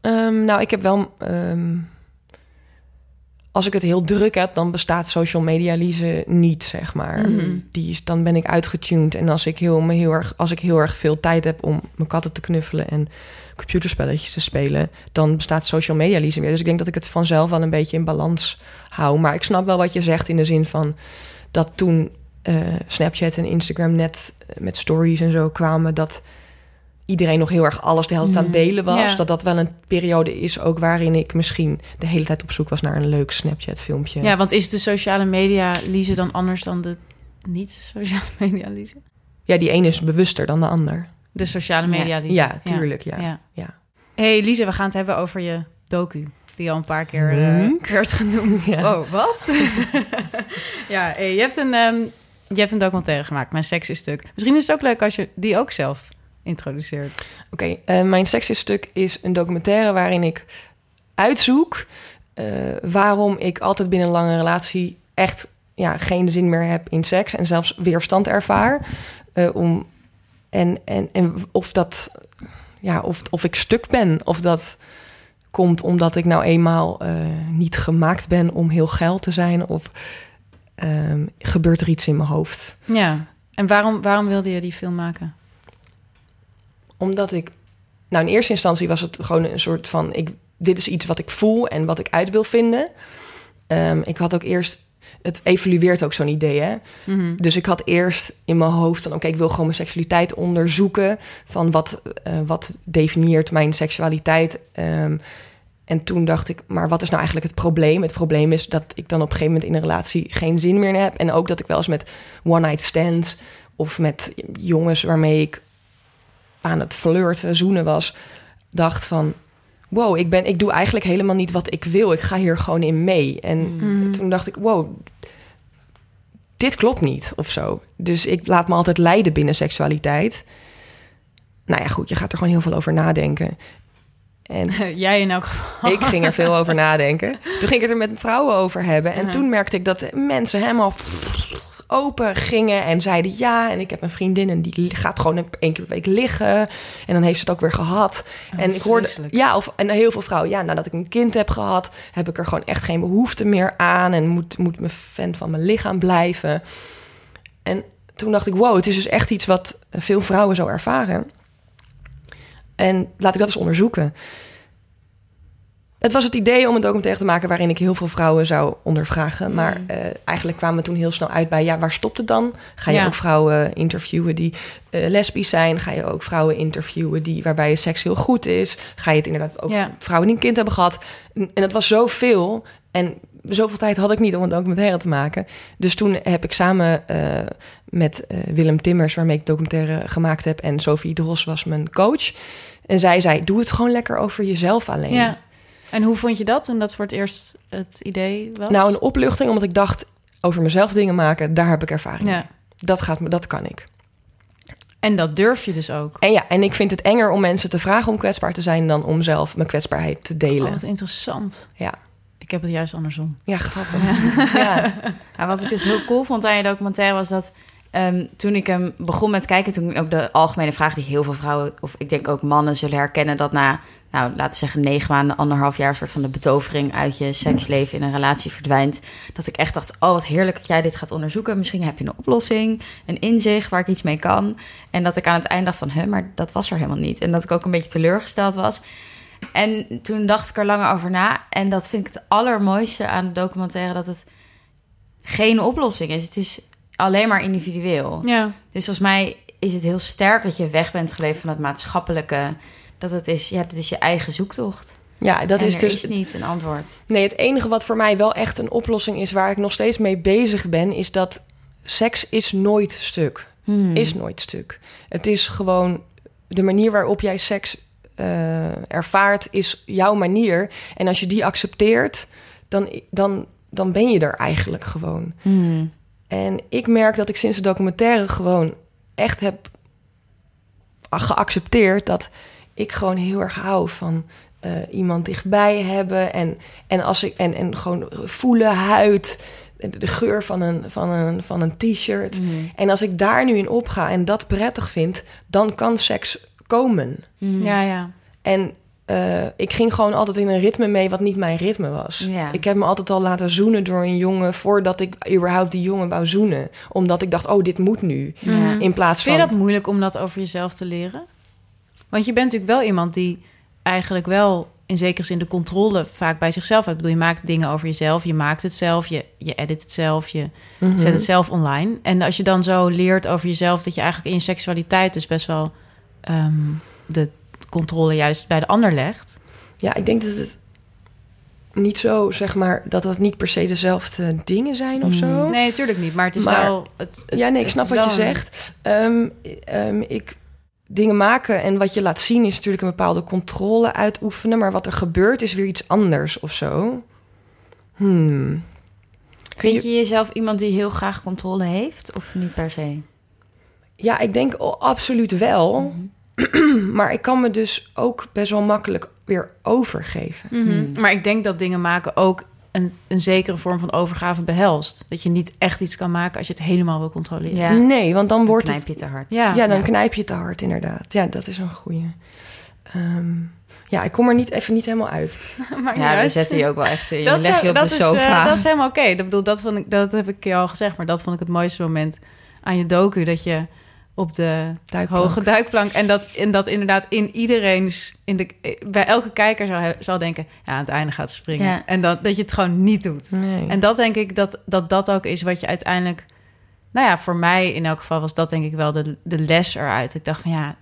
Ehm, nou, ik heb wel... ehm, als ik het heel druk heb, dan bestaat social media Lise niet, zeg maar. Mhm. Die is, dan ben ik uitgetuned. En als ik, heel, me heel erg, als ik heel erg veel tijd heb om mijn katten te knuffelen... en computerspelletjes te spelen... dan bestaat social media Lise weer. Dus ik denk dat ik het vanzelf wel een beetje in balans hou. Maar ik snap wel wat je zegt in de zin van... dat toen eh, Snapchat en Instagram net eh, met stories en zo kwamen... dat iedereen nog heel erg alles de hele tijd aan het delen was. Ja. Dat dat wel een periode is ook waarin ik misschien de hele tijd op zoek was naar een leuk Snapchat-filmpje. Ja, want is de sociale media Lise dan anders dan de niet-sociale media Lise? Ja, die ene is bewuster dan de ander. De sociale media Lise. Ja, tuurlijk, ja. Ja. hey, Lise, we gaan het hebben over je docu. Die al een paar keer eh, werd genoemd. Ja. Oh, wat? ja, hey, je, hebt een, ehm, je hebt een documentaire gemaakt, Mijn Seks is Stuk. Misschien is het ook leuk als je die ook zelf introduceert. Oké, eh, mijn stuk is een documentaire waarin ik uitzoek eh, waarom ik altijd binnen een lange relatie echt ja, geen zin meer heb in seks en zelfs weerstand ervaar. Eh, om, en, en, en of dat, ja, of, of ik stuk ben, of dat komt omdat ik nou eenmaal niet gemaakt ben om heel geil te zijn, of ehm, gebeurt er iets in mijn hoofd. Ja, en waarom, waarom wilde je die film maken? Omdat ik... Nou, in eerste instantie was het gewoon een soort van... Ik, dit is iets wat ik voel en wat ik uit wil vinden. Ehm, ik had ook eerst... Het evolueert ook zo'n idee, hè? Mhm. Dus ik had eerst in mijn hoofd van... oké, ik wil gewoon mijn seksualiteit onderzoeken... van wat, eh, wat definieert mijn seksualiteit... Ehm, en toen dacht ik, maar wat is nou eigenlijk het probleem? Het probleem is dat ik dan op een gegeven moment in een relatie geen zin meer heb. En ook dat ik wel eens met one-night stands of met jongens waarmee ik aan het flirten, zoenen was, dacht van... wow, ik, ben, ik doe eigenlijk helemaal niet wat ik wil. Ik ga hier gewoon in mee. En Mhm. toen dacht ik, wow, dit klopt niet of zo. Dus ik laat me altijd leiden binnen seksualiteit. Nou ja, goed, je gaat er gewoon heel veel over nadenken. En Jij in elk geval. ik ging er veel over nadenken. Toen ging ik het er met vrouwen over hebben. En toen merkte ik dat mensen helemaal open gingen en zeiden ja. En ik heb een vriendin en die gaat gewoon een- één keer per week liggen. En dan heeft ze het ook weer gehad. Oh, en ik hoorde, vreselijk. ja, of, en heel veel vrouwen, ja, nadat ik een kind heb gehad, heb ik er gewoon echt geen behoefte meer aan. En moet, moet mijn fan van mijn lichaam blijven. En toen dacht ik, wow, het is dus echt iets wat veel vrouwen zo ervaren. En laat ik dat eens onderzoeken. Het was het idee om een documentaire te maken waarin ik heel veel vrouwen zou ondervragen. Maar Mm. eh, eigenlijk kwamen we toen heel snel uit bij, ja, waar stopt het dan? Ga je Ja. ook vrouwen interviewen die eh, lesbisch zijn? Ga je ook vrouwen interviewen die, waarbij je seks heel goed is? Ga je het inderdaad ook Ja. vrouwen die een kind hebben gehad? En, en dat was zoveel. En zoveel tijd had ik niet om een documentaire te maken. Dus toen heb ik samen eh, met Willem Timmers, waarmee ik documentaire gemaakt heb... en Sophie Dros was mijn coach. En zij zei, doe het gewoon lekker over jezelf alleen. Ja. En hoe vond je dat toen dat voor het eerst het idee was? Nou, een opluchting, omdat ik dacht... over mezelf dingen maken, daar heb ik ervaring ja. Dat, gaat me, dat kan ik. En dat durf je dus ook. En ja, en ik vind het enger om mensen te vragen om kwetsbaar te zijn... dan om zelf mijn kwetsbaarheid te delen. Oh, wat interessant. Ja. Ik heb het juist andersom. Ja, grappig. Ja. Ja, wat ik dus heel cool vond aan je documentaire was dat ehm, toen ik hem begon met kijken, toen ook de algemene vraag die heel veel vrouwen, of ik denk ook mannen, zullen herkennen, dat na, nou laten we zeggen, negen maanden, anderhalf jaar, soort van de betovering uit je seksleven in een relatie verdwijnt. Dat ik echt dacht, oh wat heerlijk dat jij dit gaat onderzoeken. Misschien heb je een oplossing, een inzicht waar ik iets mee kan. En dat ik aan het eind dacht van, maar dat was er helemaal niet. En dat ik ook een beetje teleurgesteld was. En toen dacht ik er langer over na. En dat vind ik het allermooiste aan de documentaire, dat het geen oplossing is. Het is alleen maar individueel. Ja. Dus volgens mij is het heel sterk dat je weg bent geleefd van dat maatschappelijke. Dat het is, ja, dat is je eigen zoektocht. Ja, dat en is dus. is niet een antwoord. Nee, het enige wat voor mij wel echt een oplossing is, waar ik nog steeds mee bezig ben, is dat seks is nooit stuk. Hmm. Is nooit stuk. Het is gewoon de manier waarop jij seks eh, ervaart, is jouw manier. En als je die accepteert, dan, dan, dan ben je er eigenlijk gewoon. Hmm. En ik merk dat ik sinds de documentaire gewoon echt heb geaccepteerd dat ik gewoon heel erg hou van eh, iemand dichtbij hebben en, en, als ik, en, en gewoon voelen, huid, de, de geur van een, van een, van een t-shirt. Hmm. En als ik daar nu in opga en dat prettig vind, dan kan seks komen. Hmm. Ja, ja. En eh, ik ging gewoon altijd in een ritme mee wat niet mijn ritme was. Ja. Ik heb me altijd al laten zoenen door een jongen voordat ik überhaupt die jongen wou zoenen. Omdat ik dacht, oh, dit moet nu. Ja. In plaats Vind van... je dat moeilijk om dat over jezelf te leren? Want je bent natuurlijk wel iemand die eigenlijk wel in zekere zin de controle vaak bij zichzelf heeft. Ik bedoel, je maakt dingen over jezelf, je maakt het zelf, je, je edit het zelf, je Mhm. zet het zelf online. En als je dan zo leert over jezelf, dat je eigenlijk in je seksualiteit dus best wel ehm, de controle juist bij de ander legt. Ja, ik denk dat het niet zo, zeg maar, dat dat niet per se dezelfde dingen zijn of zo. Mm. Nee, natuurlijk niet. Maar het is Maar- wel. Het, het- ja, nee, ik snap wat je zegt. Ehm, ehm, ik dingen maken en wat je laat zien is natuurlijk een bepaalde controle uitoefenen, maar wat er gebeurt is weer iets anders of zo. Hmm. Vind je jezelf iemand die heel graag controle heeft? Of niet per se? Ja, ik denk absoluut wel. Mhm. maar ik kan me dus ook best wel makkelijk weer overgeven. Mhm. Hmm. Maar ik denk dat dingen maken ook een, een zekere vorm van overgave behelst. Dat je niet echt iets kan maken als je het helemaal wil controleren. Ja. Nee, want dan wordt Knijp het... je te hard. Ja. Ja, dan knijp je het te hard inderdaad. Ja, dat is een goeie. Ehm, ja, ik kom er niet, even niet helemaal uit. Maar Ja, we zetten je ook wel echt... Je dat leg is- je op dat de is, sofa. eh, dat is helemaal oké. Dat, bedoel, dat, vond ik, dat heb ik je al gezegd, maar dat vond ik het mooiste moment aan je docu. Dat je op de Duikplank. hoge duikplank en dat, en dat inderdaad in iedereen's, in de, bij elke kijker zal, zal denken, ja, aan het einde gaat springen. Ja. En dat, dat je het gewoon niet doet. Nee. En dat denk ik dat, dat dat ook is wat je uiteindelijk... Nou ja, voor mij in elk geval was dat denk ik wel de, de les eruit. Ik dacht van ja,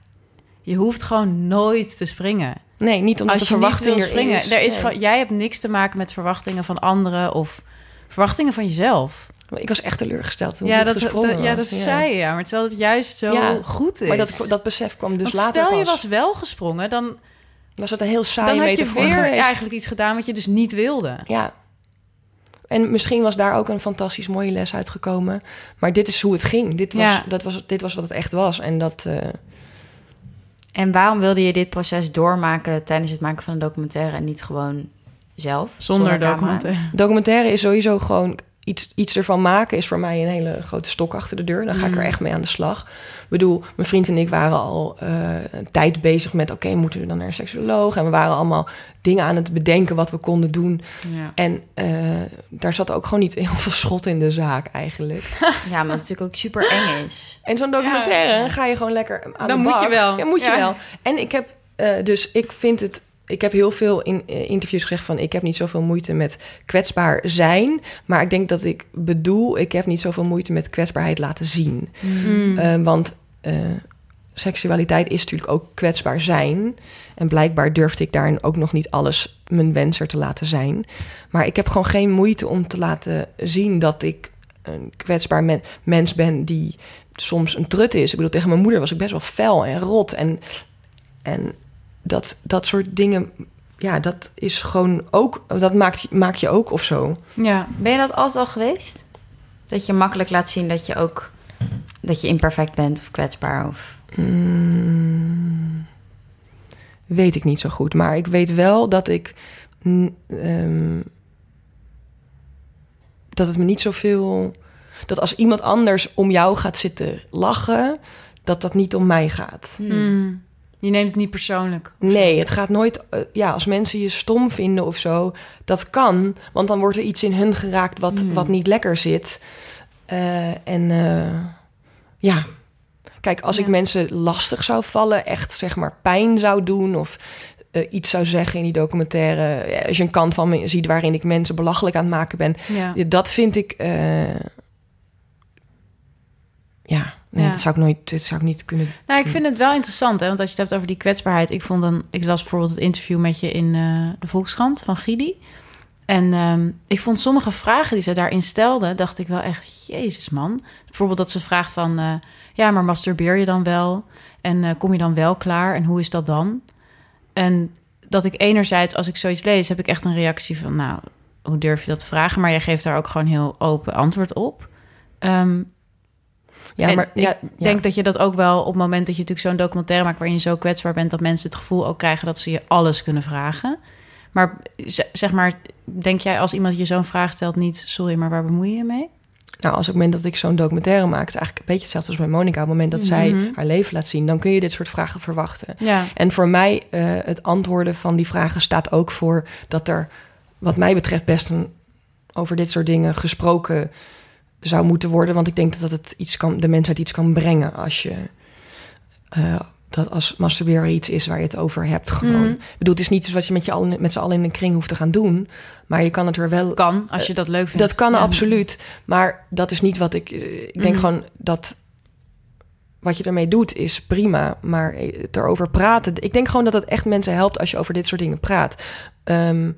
je hoeft gewoon nooit te springen. nee, niet omdat Als de je niet verwachting wil er springen. is. Er is Nee. gewoon, jij hebt niks te maken met verwachtingen van anderen of verwachtingen van jezelf. Ik was echt teleurgesteld toen ja, ik dat, gesprongen dat- ja, was. dat zei je. Ja, maar terwijl het juist zo Ja, goed is. Maar dat, dat besef kwam dus Want later stel je was wel gesprongen, dan, Was het een heel saaie dan had je metafoor weer geweest. eigenlijk iets gedaan wat je dus niet wilde. Ja. En misschien was daar ook een fantastisch mooie les uitgekomen. Maar dit is hoe het ging. Dit was, Ja. dat was, dit was wat het echt was. En dat... eh, En waarom wilde je dit proces doormaken tijdens het maken van een documentaire... en niet gewoon zelf? Zonder, camera? documentaire. documentaire is sowieso gewoon... Iets, iets ervan maken is voor mij een hele grote stok achter de deur. Dan ga ik er Mm. echt mee aan de slag. Ik bedoel, mijn vriend en ik waren al eh, een tijd bezig met... oké, moeten we dan naar een seksuoloog? En we waren allemaal dingen aan het bedenken wat we konden doen. Ja. En eh, daar zat ook gewoon niet heel veel schot in de zaak eigenlijk. ja, maar natuurlijk ook super eng is. En zo'n documentaire Ja. dan ga je gewoon lekker aan Dan de moet bak. je wel. Ja, moet je wel. En ik heb eh, dus, ik vind het... Ik heb heel veel in eh, interviews gezegd van... ik heb niet zoveel moeite met kwetsbaar zijn. Maar ik denk dat ik bedoel... ik heb niet zoveel moeite met kwetsbaarheid laten zien. Mm. Eh, want eh, seksualiteit is natuurlijk ook kwetsbaar zijn. En blijkbaar durfde ik daar ook nog niet alles mijn wenser te laten zijn. Maar ik heb gewoon geen moeite om te laten zien dat ik een kwetsbaar men- mens ben die soms een trut is. Ik bedoel, tegen mijn moeder was ik best wel fel en rot. En, en dat, dat soort dingen, ja, dat is gewoon ook, dat maakt, maakt je ook of zo. ja. Ben je dat altijd al geweest? Dat je makkelijk laat zien dat je ook... dat je imperfect bent of kwetsbaar of... Mm, weet ik niet zo goed. Maar ik weet wel dat ik. mm, ehm, dat het me niet zoveel. Dat als iemand anders om jou gaat zitten lachen. dat dat niet om mij gaat. Mm. Je neemt het niet persoonlijk. Nee, het gaat nooit. eh, ja, als mensen je stom vinden of zo. dat kan. Want dan wordt er iets in hun geraakt wat, Mm. wat niet lekker zit. Eh, en eh, ja. Kijk, als ik mensen lastig zou vallen, echt zeg maar pijn zou doen of iets zou zeggen in die documentaire, als je een kant van me ziet waarin ik mensen belachelijk aan het maken ben, Ja. dat vind ik, ja, nee, Ja. dat zou ik nooit, dit zou ik niet kunnen. Nou, ik vind het wel interessant, hè? want als je het hebt over die kwetsbaarheid. Ik vond dan, ik las bijvoorbeeld het interview met je in eh, de Volkskrant van Gidi. En ehm, ik vond sommige vragen die ze daarin stelde, dacht ik wel echt, jezus man. Bijvoorbeeld dat ze vraagt van, eh, ja, maar masturbeer je dan wel? En eh, kom je dan wel klaar? En hoe is dat dan? En dat ik enerzijds, als ik zoiets lees, heb ik echt een reactie van, nou, hoe durf je dat te vragen? Maar jij geeft daar ook gewoon heel open antwoord op. Ehm, Ja, en maar ik ja, ja. denk dat je dat ook wel op het moment dat je natuurlijk zo'n documentaire maakt waarin je zo kwetsbaar bent, dat mensen het gevoel ook krijgen dat ze je alles kunnen vragen. Maar zeg maar, denk jij als iemand je zo'n vraag stelt niet, sorry, maar waar bemoei je je mee? Nou, als op het moment dat ik zo'n documentaire maak, is eigenlijk een beetje hetzelfde als bij Monica. Op het moment dat zij Mhm. haar leven laat zien, dan kun je dit soort vragen verwachten. Ja, En voor mij, eh, het antwoorden van die vragen staat ook voor dat er, wat mij betreft, best een, over dit soort dingen gesproken zou moeten worden. Want ik denk dat het iets kan, de mensheid iets kan brengen als je. eh, dat als masturberen iets is waar je het over hebt. Gewoon. Mhm. Ik bedoel, het is niet iets wat je met, je allen, met z'n allen in een kring hoeft te gaan doen. Maar je kan het er wel kan, als je dat leuk vindt. dat kan Ja. absoluut. Maar dat is niet wat ik. eh, Ik denk Mhm. gewoon dat. Wat je ermee doet is prima. Maar het erover praten. Ik denk gewoon dat het echt mensen helpt als je over dit soort dingen praat. Ehm,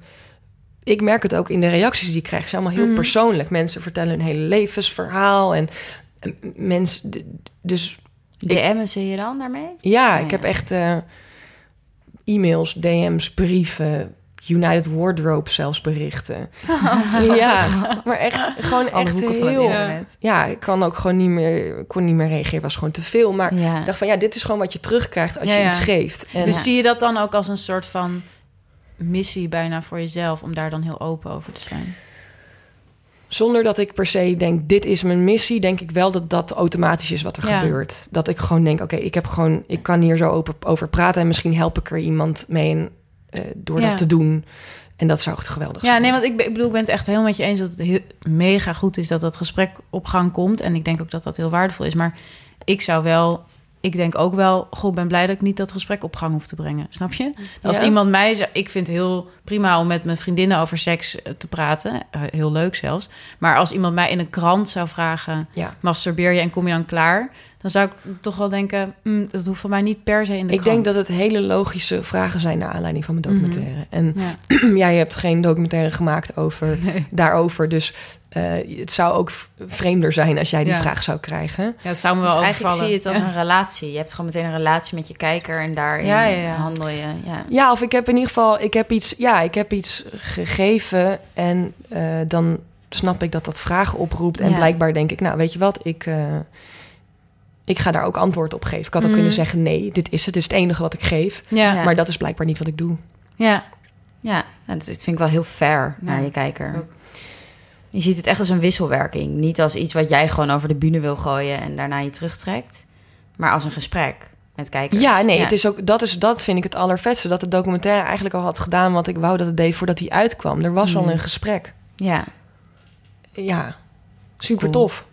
ik merk het ook in de reacties die ik krijg. Ze zijn allemaal heel Mhm. persoonlijk. Mensen vertellen hun hele levensverhaal. En, en mensen. Dus DM'en ze je dan daarmee? ja, Ja, ik heb echt eh, e-mails, DM's, brieven. United Wardrobe zelfs berichten. ja, maar echt gewoon Alle echt heel ja, ik kan ook gewoon niet meer, kon niet meer reageren, was gewoon te veel. Maar Ja. ik dacht van ja, dit is gewoon wat je terugkrijgt als Ja, je iets geeft. En Dus zie je dat dan ook als een soort van missie bijna voor jezelf om daar dan heel open over te zijn? zonder dat ik per se denk, dit is mijn missie, denk ik wel dat dat automatisch is wat er Ja. gebeurt. Dat ik gewoon denk, oké, ik heb gewoon, ik kan hier zo open over praten en misschien help ik er iemand mee eh, door Ja. dat te doen. En dat zou echt geweldig Ja, zijn. nee, want ik, ik bedoel, ik ben het echt helemaal met je eens dat het heel, mega goed is dat dat gesprek op gang komt. En ik denk ook dat dat heel waardevol is. Maar ik zou wel, ik denk ook wel, goh, ben blij dat ik niet dat gesprek op gang hoef te brengen. Snap je? Als Ja? iemand mij zegt, ik vind het heel prima om met mijn vriendinnen over seks eh, te praten. eh, Heel leuk zelfs. Maar als iemand mij in een krant zou vragen, Ja. masturbeer je en kom je dan klaar? Dan zou ik toch wel denken, mm, dat hoeft voor mij niet per se in de Ik krant. denk dat het hele logische vragen zijn naar aanleiding van mijn documentaire. En Ja. jij hebt geen documentaire gemaakt over, Nee. daarover. Dus eh, het zou ook vreemder zijn als jij die Ja. vraag zou krijgen. Ja, het zou me wel Dus eigenlijk overvallen. zie je het als Ja. een relatie. Je hebt gewoon meteen een relatie met je kijker en daarin Ja, ja, ja. handel je. Ja. Ja, of ik heb in ieder geval, ik heb iets, ja, ik heb iets gegeven en eh, dan snap ik dat dat vragen oproept. En Ja. blijkbaar denk ik, nou, weet je wat, ik, eh, ik ga daar ook antwoord op geven. Ik had ook Mhm. kunnen zeggen, nee, dit is het, dit is het enige wat ik geef. Ja. Maar dat is blijkbaar niet wat ik doe. ja. Ja, nou, dat vind ik wel heel fair naar je kijker. Ook. Je ziet het echt als een wisselwerking. Niet als iets wat jij gewoon over de bühne wil gooien en daarna je terugtrekt. Maar als een gesprek met kijkers. Ja, nee, Het is ook, dat, is, dat vind ik het allervetste. Dat de documentaire eigenlijk al had gedaan wat ik wou dat het deed voordat hij uitkwam. Er was al Mhm. een gesprek. Ja. Ja, super Cool. tof.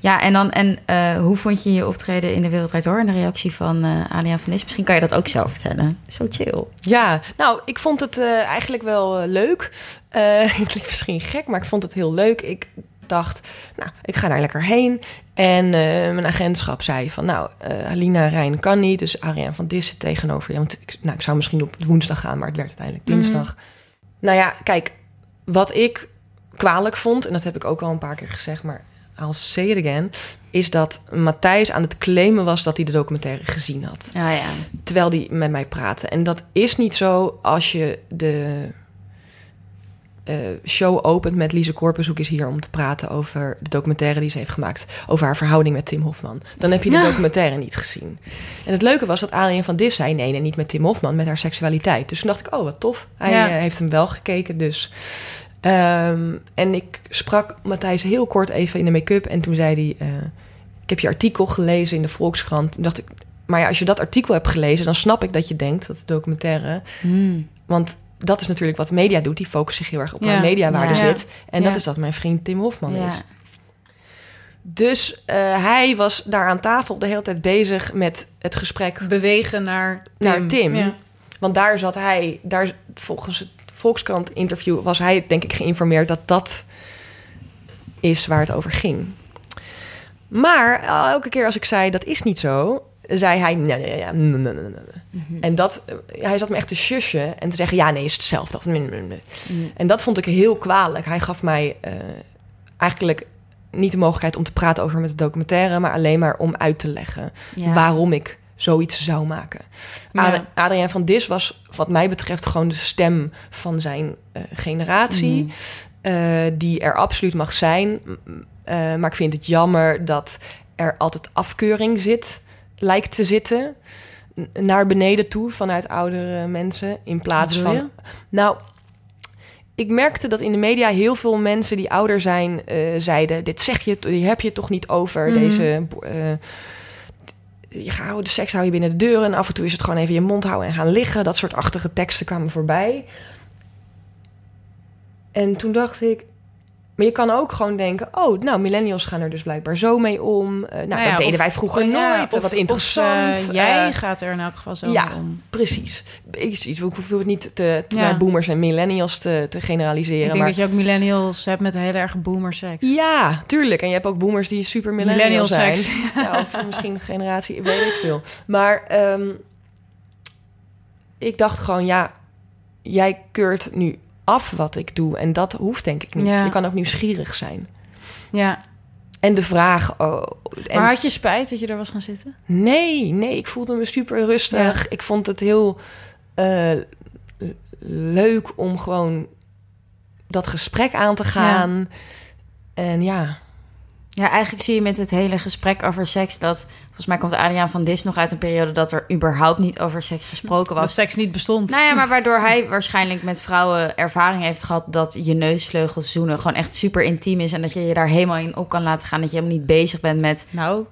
Ja, en, dan, en eh, hoe vond je je optreden in de Wereldrijd Door en de reactie van Adriaan van Nis? Misschien kan je dat ook zelf vertellen. Zo chill. Ja, nou, ik vond het eh, eigenlijk wel leuk. Het klinkt misschien gek, maar ik vond het heel leuk. Ik dacht, nou, ik ga daar lekker heen. En mijn agentschap zei van, nou, eh Alina Rijn kan niet. Dus Ariane van Dis zit tegenover je. Want ik, nou, ik zou misschien op woensdag gaan, maar het werd uiteindelijk dinsdag. Nou ja, kijk, wat ik kwalijk vond... en dat heb ik ook al een paar keer gezegd, maar I'll say it again... is dat Matthijs aan het claimen was dat hij de documentaire gezien had Ja, ja. terwijl die met mij praatte. En dat is niet zo als je de eh, show opent met Lise Korpenzoek is hier om te praten over de documentaire die ze heeft gemaakt over haar verhouding met Tim Hofman. Dan heb je de Ja. documentaire niet gezien. En het leuke was dat Adriaan van Dis zei nee, nee, niet met Tim Hofman, met haar seksualiteit. Dus toen dacht ik, oh wat tof. Hij Ja. eh, heeft hem wel gekeken, dus. Ehm, en ik sprak Matthijs heel kort even in de make-up en toen zei hij, eh, ik heb je artikel gelezen in de Volkskrant. Toen dacht ik, maar ja, als je dat artikel hebt gelezen, dan snap ik dat je denkt dat documentaire. Hmm. Want dat is natuurlijk wat media doet. Die focust zich heel erg op Ja. waar mediawaarde Ja. zit. En dat is dat mijn vriend Tim Hofman is. Dus eh, hij was daar aan tafel de hele tijd bezig met het gesprek. Bewegen naar Tim. Naar Tim. Want daar zat hij, daar, volgens het Volkskrant interview, was hij denk ik geïnformeerd dat dat is waar het over ging. Maar eh, elke keer als ik zei dat is niet zo, zei hij nee, nee, nee, nee, nee, nee, nee. Mhm. En dat, eh, hij zat me echt te shushen en te zeggen ja, nee, is hetzelfde. Of. Mhm. En dat vond ik heel kwalijk. Hij gaf mij eh, eigenlijk niet de mogelijkheid om te praten over met de documentaire, maar alleen maar om uit te leggen Ja. waarom ik zoiets zou maken. Ja. Ad- Adriaan van Dis was, wat mij betreft, gewoon de stem van zijn eh, generatie. Mhm. eh, die er absoluut mag zijn. Eh, maar ik vind het jammer dat er altijd afkeuring zit, lijkt te zitten. Naar beneden toe vanuit oudere mensen. In plaats van. Nou, ik merkte dat in de media heel veel mensen die ouder zijn zeiden: Dit zeg je, hier heb je toch niet over. Mhm. Deze. Je gaat de seks hou je binnen de deur en af en toe is het gewoon even je mond houden en gaan liggen. Dat soort achtige teksten kwamen voorbij. En toen dacht ik, maar je kan ook gewoon denken, oh, nou, millennials gaan er dus blijkbaar zo mee om. Eh, nou, Nou dat deden of- wij vroeger ja, nooit. of- wat of, interessant. eh, jij Eh, gaat er in elk geval zo ja. mee om. precies. Ik, ik hoef het niet te, te naar boomers en millennials te, te generaliseren. Ik denk maar dat je ook millennials hebt met hele erg boomer seks. Ja, tuurlijk. En je hebt ook boomers die super millennial zijn. Of misschien een generatie, weet ik veel. Maar ehm, ik dacht gewoon, ja, jij keurt nu af wat ik doe. En dat hoeft denk ik niet. Ja. Je kan ook nieuwsgierig zijn. Ja. En de vraag... Oh, en Maar had je spijt dat je er was gaan zitten? Nee, nee, ik voelde me super rustig. Ik vond het heel eh, leuk om gewoon dat gesprek aan te gaan. En ja, Ja, eigenlijk zie je met het hele gesprek over seks dat... Volgens mij komt Adriaan van Dis nog uit een periode... dat er überhaupt niet over seks gesproken Dat was. seks niet bestond. Nou ja, maar waardoor hij waarschijnlijk met vrouwen ervaring heeft gehad... dat je neusvleugels zoenen gewoon echt super intiem is... en dat je je daar helemaal in op kan laten gaan. Dat je helemaal niet bezig bent met... Nou,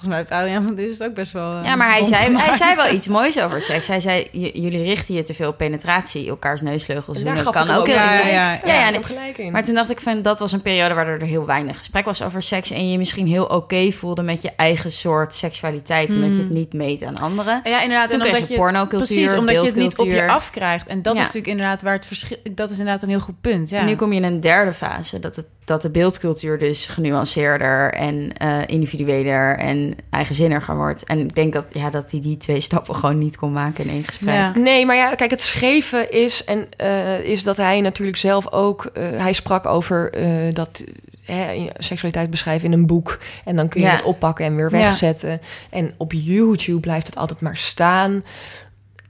volgens mij heeft Adriaan van dit het ook best wel... eh, Ja, maar hij zei, hij zei wel iets moois over seks. Hij zei, "J- jullie richten je te veel op penetratie. Elkaars neusvleugels en daar gaf kan ik ook heel ja, ja, Ja, ja. ja, ik nee. heb gelijk in. Maar toen dacht ik van, dat was een periode waardoor er heel weinig gesprek was over seks. En je je misschien heel oké voelde met je eigen soort seksualiteit. Omdat je het niet meet aan anderen. Ja, inderdaad. Toen en kreeg omdat je pornocultuur, Precies, omdat je het niet op je afkrijgt. En dat Ja. is natuurlijk inderdaad waar het verschil... Dat is inderdaad een heel goed punt, ja. En nu kom je in een derde fase. Dat, het, dat de beeldcultuur dus genuanceerder en eh individueler en eigenzinniger wordt. En ik denk dat hij ja, dat die, die twee stappen gewoon niet kon maken in één gesprek. Ja. Nee, maar ja, kijk, het schreven is, en, eh, is dat hij natuurlijk zelf ook... eh, hij sprak over eh, dat hè, seksualiteit beschrijven in een boek. En dan kun je Ja. het oppakken en weer Ja. wegzetten. En op YouTube blijft het altijd maar staan.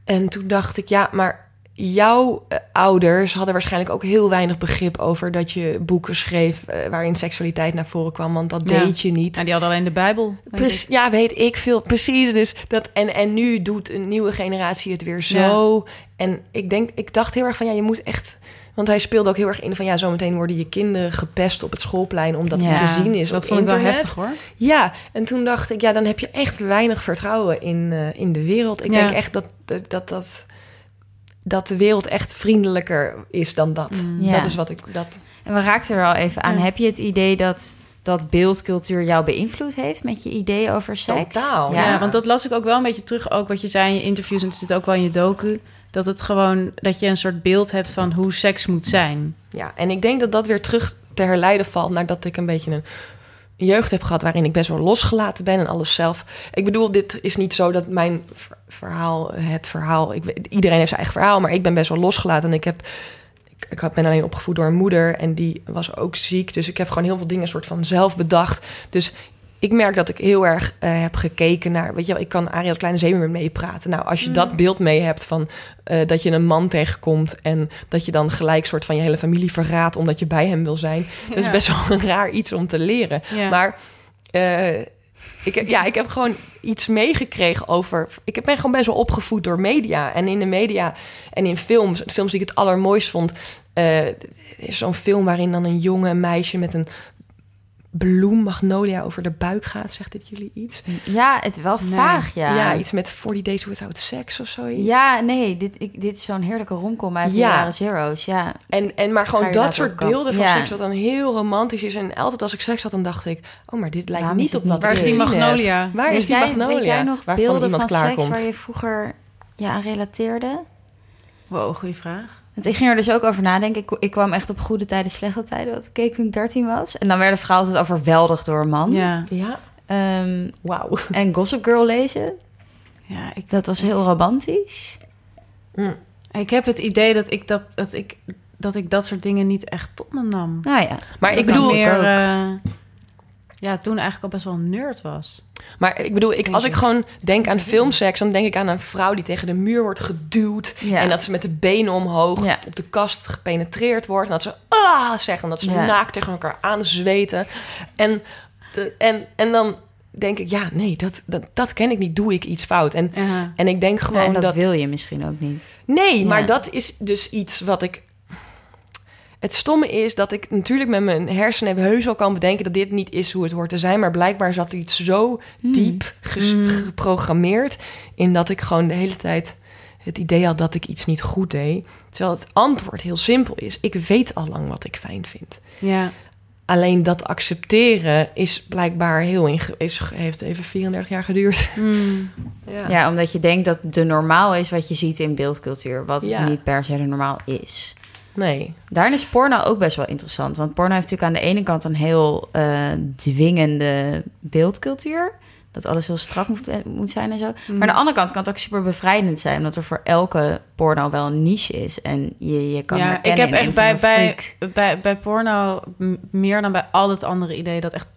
En toen dacht ik, ja, maar jouw eh, ouders hadden waarschijnlijk ook heel weinig begrip over dat je boeken schreef eh, waarin seksualiteit naar voren kwam, want dat Ja. deed je niet. Nou, die hadden alleen de Bijbel. ja, weet ik veel. Precies. Dus dat, en, en nu doet een nieuwe generatie het weer zo. En ik denk, ik dacht heel erg van ja, je moet echt. Want hij speelde ook heel erg in van ja, zometeen worden je kinderen gepest op het schoolplein omdat Ja, het te zien is. Dat op vond ik wel heftig, hoor. Ja, en toen dacht ik, ja, dan heb je echt weinig vertrouwen in, eh, in de wereld. Ik denk echt dat, dat, dat, dat, de wereld echt vriendelijker is dan dat. Ja. Dat is wat ik. Dat, En we raakten er al even aan. Ja. Heb je het idee dat, dat beeldcultuur jou beïnvloed heeft met je idee over seks? Totaal, Ja, Ja. want dat las ik ook wel een beetje terug. Ook wat je zei in je interviews en het zit ook wel in je docu. Dat het gewoon, dat je een soort beeld hebt van hoe seks moet zijn. Ja, en ik denk dat dat weer terug te herleiden valt nadat ik een beetje een jeugd heb gehad waarin ik best wel losgelaten ben en alles zelf. Ik bedoel, dit is niet zo dat mijn ver- verhaal, het verhaal, ik, iedereen heeft zijn eigen verhaal, maar ik ben best wel losgelaten en ik heb. Ik, ik ben alleen opgevoed door een moeder en die was ook ziek. Dus ik heb gewoon heel veel dingen soort van zelf bedacht. Dus ik merk dat ik heel erg eh, heb gekeken naar... Weet je wel, ik kan Ariel Kleine Zeemermin meepraten. Nou, als je dat beeld mee hebt van eh, dat je een man tegenkomt... en dat je dan gelijk soort van je hele familie verraadt... omdat je bij hem wil zijn. Dat is best wel een raar iets om te leren. Ja. Maar eh, ik, heb, ja, ik heb gewoon iets meegekregen over... Ik ben gewoon best wel opgevoed door media. En in de media en in films... De films die ik het allermooist vond... is zo'n film waarin dan een jonge meisje met een bloem magnolia over de buik gaat. Zegt dit jullie iets? Ja, het wel Nee. vaag, ja. Ja, iets met 40 Days Without Sex of zoiets. Ja, nee, dit, ik, dit is zo'n heerlijke romcom uit de Ja. jaren zero's. Ja, En, en maar gewoon dat soort beelden van Ja. seks wat dan heel romantisch is. En altijd als ik seks had, dan dacht ik... Oh, maar dit lijkt Waarom niet op wat Waar is die heb. magnolia? Waar weet is die jij, magnolia? Weet jij nog waarvan beelden van seks waar je vroeger je aan relateerde? Wow, goede vraag. Want ik ging er dus ook over nadenken. Ik, ik kwam echt op goede tijden, slechte tijden. Wat ik keek toen ik 13 was. En dan werden vrouwen altijd overweldigd door een man. Ja. Ja, Ehm, Wauw. en Gossip Girl lezen. Ja, ik, Dat was heel romantisch. Hm. ik heb het idee dat ik dat, dat ik dat ik dat soort dingen niet echt tot me nam. Nou ja. Maar Dat ik bedoel, meer, ook. Ja, toen eigenlijk al best wel een nerd was. maar ik bedoel, ik, als ik gewoon denk aan filmseks, dan denk ik aan een vrouw die tegen de muur wordt geduwd. Ja. En dat ze met de benen omhoog Ja. op de kast gepenetreerd wordt. En dat ze ah zeggen. En dat ze Ja. naakt tegen elkaar aanzweten. En, de- en, en dan denk ik, ja, nee, dat, dat, dat ken ik niet. Doe ik iets fout? En, en ik denk Ja, gewoon en dat, dat... wil je misschien ook niet. Nee, maar dat is dus iets wat ik. Het stomme is dat ik natuurlijk met mijn hersenen heus wel kan bedenken dat dit niet is hoe het hoort te zijn. Maar blijkbaar zat er iets zo Hmm. diep ges- geprogrammeerd in dat ik gewoon de hele tijd het idee had dat ik iets niet goed deed. Terwijl het antwoord heel simpel is. Ik weet al lang wat ik fijn vind. ja. Alleen dat accepteren is blijkbaar heel inge- is, heeft even 34 jaar geduurd. Hmm. Ja. omdat je denkt dat de normaal is wat je ziet in beeldcultuur. Wat Ja. niet per se de normaal is. Nee. Daarin is porno ook best wel interessant. Want porno heeft natuurlijk aan de ene kant een heel eh, dwingende beeldcultuur. Dat alles heel strak moet, eh, moet zijn en zo. Maar aan de andere kant kan het ook super bevrijdend zijn. Omdat er voor elke porno wel een niche is. En je, je kan ja, ik heb echt bij, bij, bij, bij porno meer dan bij al het andere idee dat echt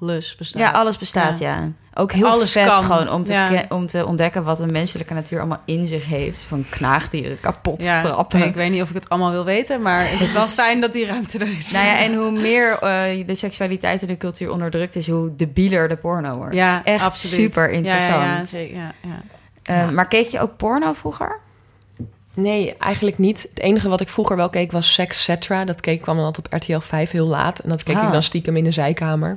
alles bestaat. Ja, alles bestaat, ja. Ook heel Alles vet kan. gewoon om te, Ja. om te ontdekken wat een menselijke natuur allemaal in zich heeft. Van knaagdieren kapot Ja, trappen. ik weet niet of ik het allemaal wil weten, maar het is wel fijn dat die ruimte er is. Nou ja, en hoe meer eh, de seksualiteit en de cultuur onderdrukt is, hoe debieler de porno wordt. ja, echt absoluut. super interessant. Ja, ja, zeker, ja, ja. Eh, Maar keek je ook porno vroeger? Nee, eigenlijk niet. Het enige wat ik vroeger wel keek was Sex Cetra. Dat keek, kwam dan altijd op RTL 5 heel laat. En dat keek Ah. ik dan stiekem in de zijkamer.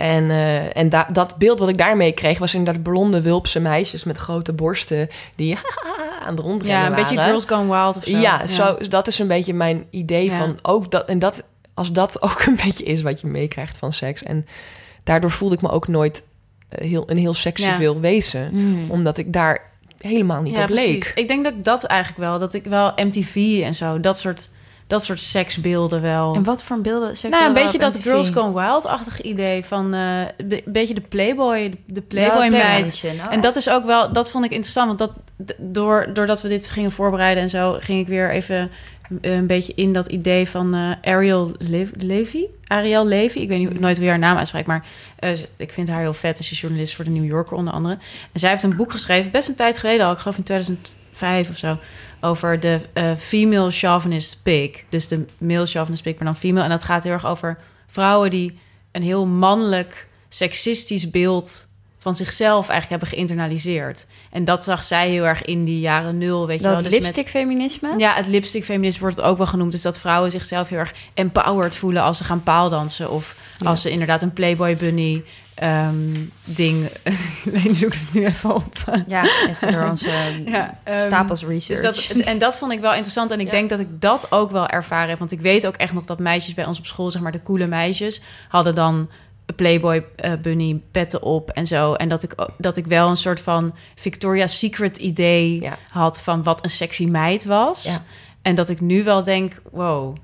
En, eh, en da- dat beeld wat ik daarmee kreeg... was inderdaad blonde, wulpse meisjes met grote borsten... die aan het rondrennen ja, een beetje. Girls Gone Wild of zo. Ja, Zo, dat is een beetje mijn idee Ja. van ook dat. En dat, als dat ook een beetje is wat je meekrijgt van seks. En daardoor voelde ik me ook nooit eh, heel, een heel seksueel wezen. Hmm. Omdat ik daar helemaal niet op leek. precies. Ik denk dat dat eigenlijk wel, dat ik wel MTV en zo, dat soort, dat soort seksbeelden wel. En wat voor beelden? nou, een beetje dat? Girls Gone Wild-achtig idee van eh, een beetje de Playboy, de Playboy-meid. Playboy-meisje. Oh, En dat is ook wel, dat vond ik interessant, want dat, door, doordat we dit gingen voorbereiden en zo, ging ik weer even eh, een beetje in dat idee van eh, Ariel Lev- Levy. Ariel Levy, ik weet niet, nooit wie haar naam uitspreekt, maar ik vind haar heel vet. Ze is journalist voor de New Yorker onder andere. En zij heeft een boek geschreven, best een tijd geleden al, ik geloof in 2005 of zo, over de eh, female chauvinist pig. Dus de male chauvinist pig, maar dan female. En dat gaat heel erg over vrouwen die een heel mannelijk, seksistisch beeld van zichzelf eigenlijk hebben geïnternaliseerd. En dat zag zij heel erg in die jaren nul, weet je wel. Dus met- lipstick-feminisme? ja, het lipstick feminisme wordt het ook wel genoemd. Dus dat vrouwen zichzelf heel erg empowered voelen als ze gaan paaldansen. Of als ze inderdaad een Playboy bunny ehm, ding... Leen zoekt het nu even op. Ja, even door onze Ja, ehm, stapels Dus research. dat, en dat vond ik wel interessant. En ik denk dat ik dat ook wel ervaren heb. Want ik weet ook echt nog dat meisjes bij ons op school, zeg maar de coole meisjes, hadden dan Playboy eh, bunny petten op en zo. En dat ik, dat ik wel een soort van Victoria's Secret idee Ja. had van wat een sexy meid was. Ja. En dat ik nu wel denk, wow,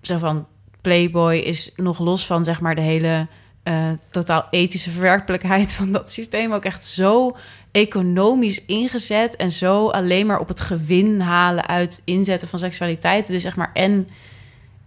zo van Playboy is nog los van zeg maar de hele eh, totaal ethische verwerkelijkheid van dat systeem ook echt zo economisch ingezet en zo alleen maar op het gewin halen uit inzetten van seksualiteit. Is zeg maar en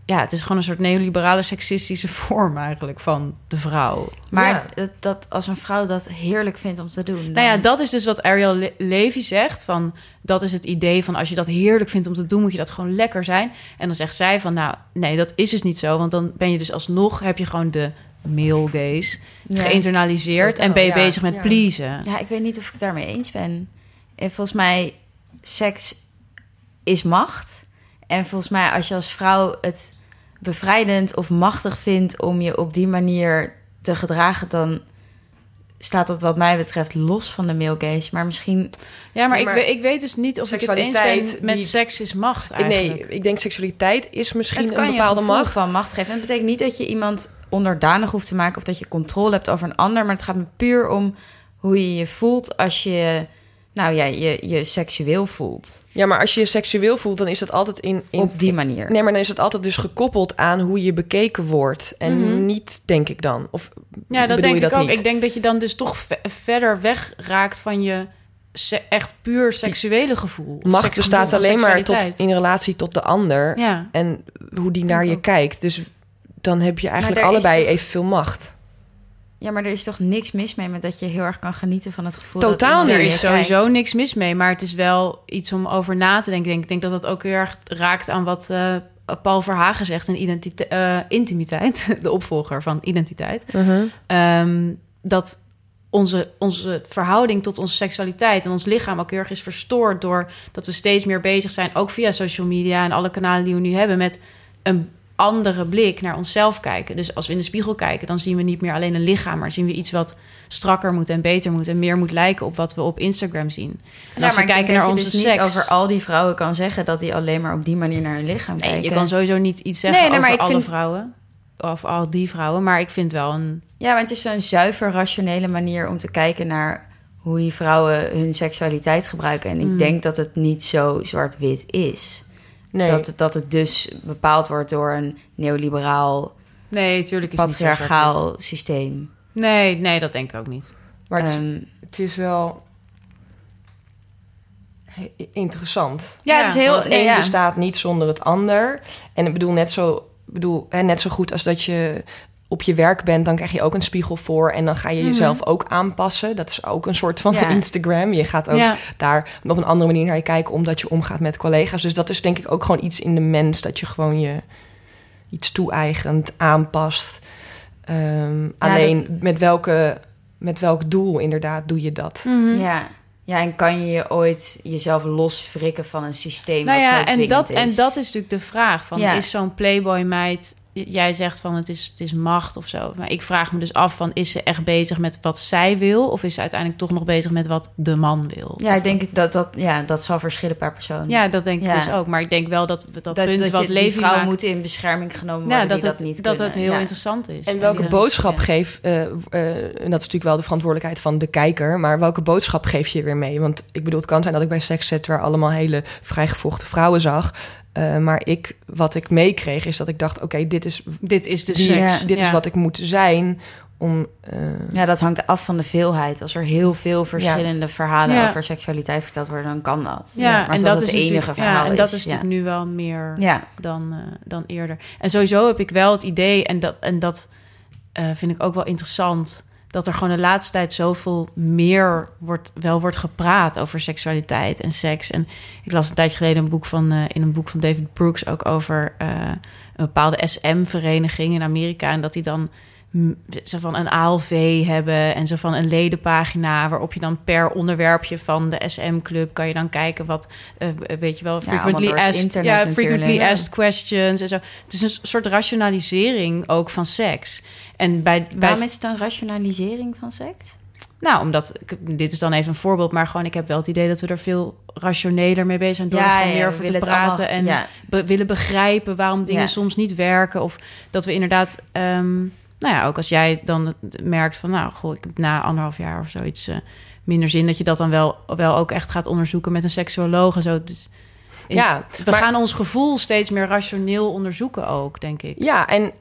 ja, het is gewoon een soort neoliberale seksistische vorm eigenlijk van de vrouw. maar Ja. dat, als een vrouw dat heerlijk vindt om te doen. Nou ja, dat is dus wat Ariel Le- Levy zegt. Van, dat is het idee van als je dat heerlijk vindt om te doen, moet je dat gewoon lekker zijn. En dan zegt zij van, nou, nee, dat is dus niet zo. Want dan ben je dus alsnog, heb je gewoon de male gaze Ja. geïnternaliseerd. En ben je ja, bezig met ja. pleasen. Ja, ik weet niet of ik daarmee eens ben. En volgens mij, seks is macht. En volgens mij, als je als vrouw het bevrijdend of machtig vindt om je op die manier te gedragen, dan staat dat wat mij betreft los van de male gaze. Maar misschien... Ja, maar, Nee, ik, maar ik weet dus niet of ik het eens ben met die- seks is macht eigenlijk. Nee, ik denk seksualiteit is misschien een je bepaalde gevoel macht. van macht geven. En het betekent niet dat je iemand onderdanig hoeft te maken... of dat je controle hebt over een ander. Maar het gaat me puur om hoe je je voelt als je Nou ja, je je seksueel voelt. Ja, maar als je je seksueel voelt, dan is dat altijd in... in Op die manier. Nee, maar dan is het altijd dus gekoppeld aan hoe je bekeken wordt. En Mhm. niet, denk ik dan. Of Ja, dat denk je ik dat ook. niet? Ik denk dat je dan dus toch ve- verder weg raakt van je echt puur seksuele gevoel. Macht bestaat alleen maar tot, in relatie tot de ander. Ja. En hoe die naar je kijkt. Dus dan heb je eigenlijk allebei toch- evenveel macht. Ja, maar er is toch niks mis mee met dat je heel erg kan genieten van het gevoel. Totaal dat. Er is sowieso kijkt. niks mis mee, maar het is wel iets om over na te denken. Ik denk, dat dat ook heel erg raakt aan wat eh, Paul Verhagen zegt in identite- eh, Intimiteit, de opvolger van Identiteit. Ehm, dat onze, onze verhouding tot onze seksualiteit en ons lichaam ook heel erg is verstoord door dat we steeds meer bezig zijn, ook via social media en alle kanalen die we nu hebben, met een andere blik naar onszelf kijken. Dus als we in de spiegel kijken, dan zien we niet meer alleen een lichaam, maar zien we iets wat strakker moet en beter moet en meer moet lijken op wat we op Instagram zien. En Ja, als we kijken naar onze dus seks, niet over al die vrouwen kan zeggen dat die alleen maar op die manier naar hun lichaam nee, kijken. je kan sowieso niet iets zeggen Nee, nee, maar over alle vind- vrouwen of al die vrouwen, maar ik vind wel een Ja, maar het is zo'n zuiver rationele manier om te kijken naar hoe die vrouwen hun seksualiteit gebruiken. En ik Mm. denk dat het niet zo zwart-wit is. Nee. Dat, het, dat het dus bepaald wordt door een neoliberaal, nee, natuurlijk is het niet patriarchaal systeem. Nee, nee, dat denk ik ook niet. maar het, is- Ehm, het is wel interessant. ja, het is heel... Want het nee, een ja. bestaat niet zonder het ander. En ik bedoel, net zo, ik bedoel, hè, net zo goed als dat je op je werk bent, dan krijg je ook een spiegel voor. En dan ga je jezelf ook aanpassen. Dat is ook een soort van Ja. Instagram. Je gaat ook Ja. daar op een andere manier naar je kijken, omdat je omgaat met collega's. Dus dat is denk ik ook gewoon iets in de mens, dat je gewoon je iets toe-eigent, aanpast. Ehm, alleen met, welke, met welk doel inderdaad doe je dat? Mhm. Ja. ja, en kan je je ooit jezelf loswrikken van een systeem Nou wat ja, zo en dat, is? en dat is natuurlijk de vraag. Van, Ja. Is zo'n playboy-meid... j- Jij zegt van het is, het is macht of zo. Maar ik vraag me dus af van... Is ze echt bezig met wat zij wil? Of is ze uiteindelijk toch nog bezig met wat de man wil? Ja, ik denk dat dat, ja, dat zal verschillen per persoon. Ja, dat denk ik Ja. dus ook. Maar ik denk wel dat we dat, dat, punt dat wat je, Levi vrouwen maakt... moeten in bescherming genomen worden ja, dat, die het, dat niet dat het heel Ja. interessant is. En welke boodschap Ja. geef, eh, eh, en dat is natuurlijk wel de verantwoordelijkheid van de kijker, maar welke boodschap geef je weer mee? Want ik bedoel, het kan zijn dat ik bij seks zet waar allemaal hele vrijgevochten vrouwen zag. Eh, maar ik, wat ik meekreeg is dat ik dacht, oké, dit is, Dit is de die- seks. Ja. dit is wat ik moet zijn om... eh, Ja, dat hangt af van de veelheid. Als er heel veel verschillende verhalen Ja. over seksualiteit verteld worden, dan kan dat. Ja, maar en dat, het is enige natuurlijk, verhaal ja, en dat is, natuurlijk nu wel meer Ja, dan, eh, dan eerder. En sowieso heb ik wel het idee, en dat, en dat eh, vind ik ook wel interessant, dat er gewoon de laatste tijd zoveel meer wordt, wel wordt gepraat over seksualiteit en seks. En ik las een tijdje geleden een boek van, eh, in een boek van David Brooks ook over eh, een bepaalde SM-vereniging in Amerika. En dat die dan zo van een ALV hebben en zo van een ledenpagina waarop je dan per onderwerpje van de SM-club kan je dan kijken wat, eh, weet je wel, frequently asked, internet ja, frequently Ja. asked questions en zo. Het is een soort rationalisering ook van seks. En bij, bij waarom is het een rationalisering van seks? nou, omdat dit is dan even een voorbeeld, maar gewoon ik heb wel het idee dat we er veel rationeler mee bezig zijn door er gewoon meer over te praten allemaal- en ja, be- willen begrijpen waarom dingen Ja. soms niet werken of dat we inderdaad, ehm, nou ja, ook als jij dan merkt van, nou, goh, ik heb na anderhalf jaar of zoiets eh, minder zin, dat je dat dan wel, wel ook echt gaat onderzoeken met een seksuoloog en zo. Dus Ja, we maar- gaan ons gevoel steeds meer rationeel onderzoeken ook, denk ik. Ja, en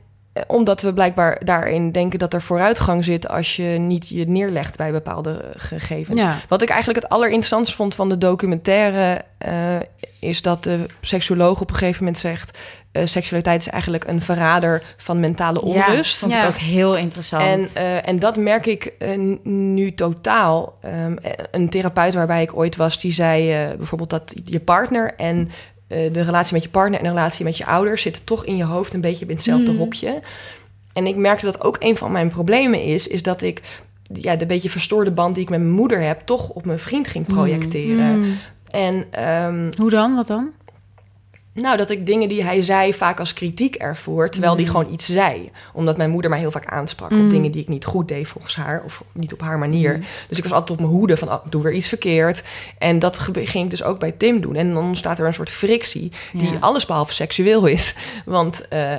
omdat we blijkbaar daarin denken dat er vooruitgang zit als je niet je neerlegt bij bepaalde gegevens. Ja. Wat ik eigenlijk het allerinteressantst vond van de documentaire eh, is dat de seksuoloog op een gegeven moment zegt: eh, seksualiteit is eigenlijk een verrader van mentale onrust. Ja, vond Ja. ik ook heel interessant. En, eh, en dat merk ik eh, nu totaal. Ehm, een therapeut waarbij ik ooit was, die zei eh, bijvoorbeeld dat je partner en eh, de relatie met je partner en de relatie met je ouders zitten toch in je hoofd een beetje in hetzelfde Mhm. hokje. En ik merkte dat ook een van mijn problemen is, is dat ik ja, de beetje verstoorde band die ik met mijn moeder heb, toch op mijn vriend ging projecteren. Mm. En ehm, Hoe dan? Wat dan? Nou, dat ik dingen die hij zei vaak als kritiek ervoor, terwijl die gewoon iets zei. Omdat mijn moeder mij heel vaak aansprak Mm. op dingen die ik niet goed deed volgens haar, of niet op haar manier. Dus ik was altijd op mijn hoede van, oh, doe weer iets verkeerd. En dat ging ik dus ook bij Tim doen. En dan ontstaat er een soort frictie die Ja. alles behalve seksueel is. Want, eh,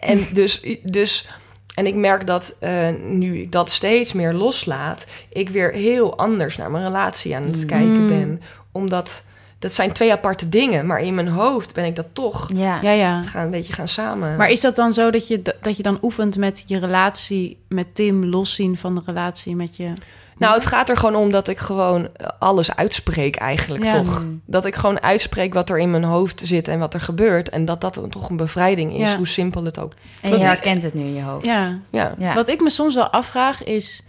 en dus, dus En ik merk dat uh, nu ik dat steeds meer loslaat, ik weer heel anders naar mijn relatie aan het Mm. kijken ben. Omdat dat zijn twee aparte dingen, maar in mijn hoofd ben ik dat toch Ja. Ja, ja. gaan een beetje gaan samen. Maar is dat dan zo dat je, dat je dan oefent met je relatie met Tim loszien van de relatie met je... Nou, het gaat er gewoon om dat ik gewoon alles uitspreek eigenlijk Ja. toch. Dat ik gewoon uitspreek wat er in mijn hoofd zit en wat er gebeurt. En dat dat dan toch een bevrijding is, Ja. hoe simpel het ook. En Wat je herkent het nu in je hoofd. Ja. Ja. Ja. Wat ik me soms wel afvraag is,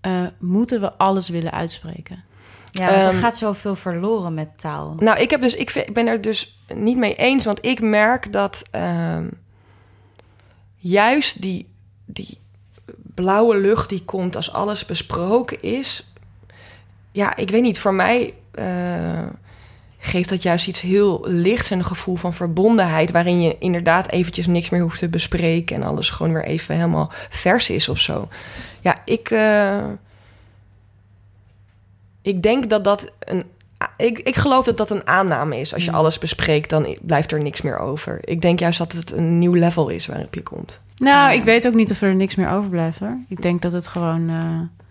eh, moeten we alles willen uitspreken? Ja, want er Ehm, gaat zoveel verloren met taal. Nou, ik, heb dus, ik, vind- ik ben er dus niet mee eens, want ik merk dat ehm, juist die, die blauwe lucht die komt als alles besproken is. Ja, ik weet niet, voor mij eh, geeft dat juist iets heel lichts en een gevoel van verbondenheid, waarin je inderdaad eventjes niks meer hoeft te bespreken en alles gewoon weer even helemaal vers is of zo. Ja, ik. eh, ik denk dat dat een. Ik, ik geloof dat dat een aanname is. Als je Mm. alles bespreekt, dan blijft er niks meer over. Ik denk juist dat het een nieuw level is waarop je komt. Nou, ik weet ook niet of er niks meer overblijft hoor. Ik denk dat het gewoon... eh,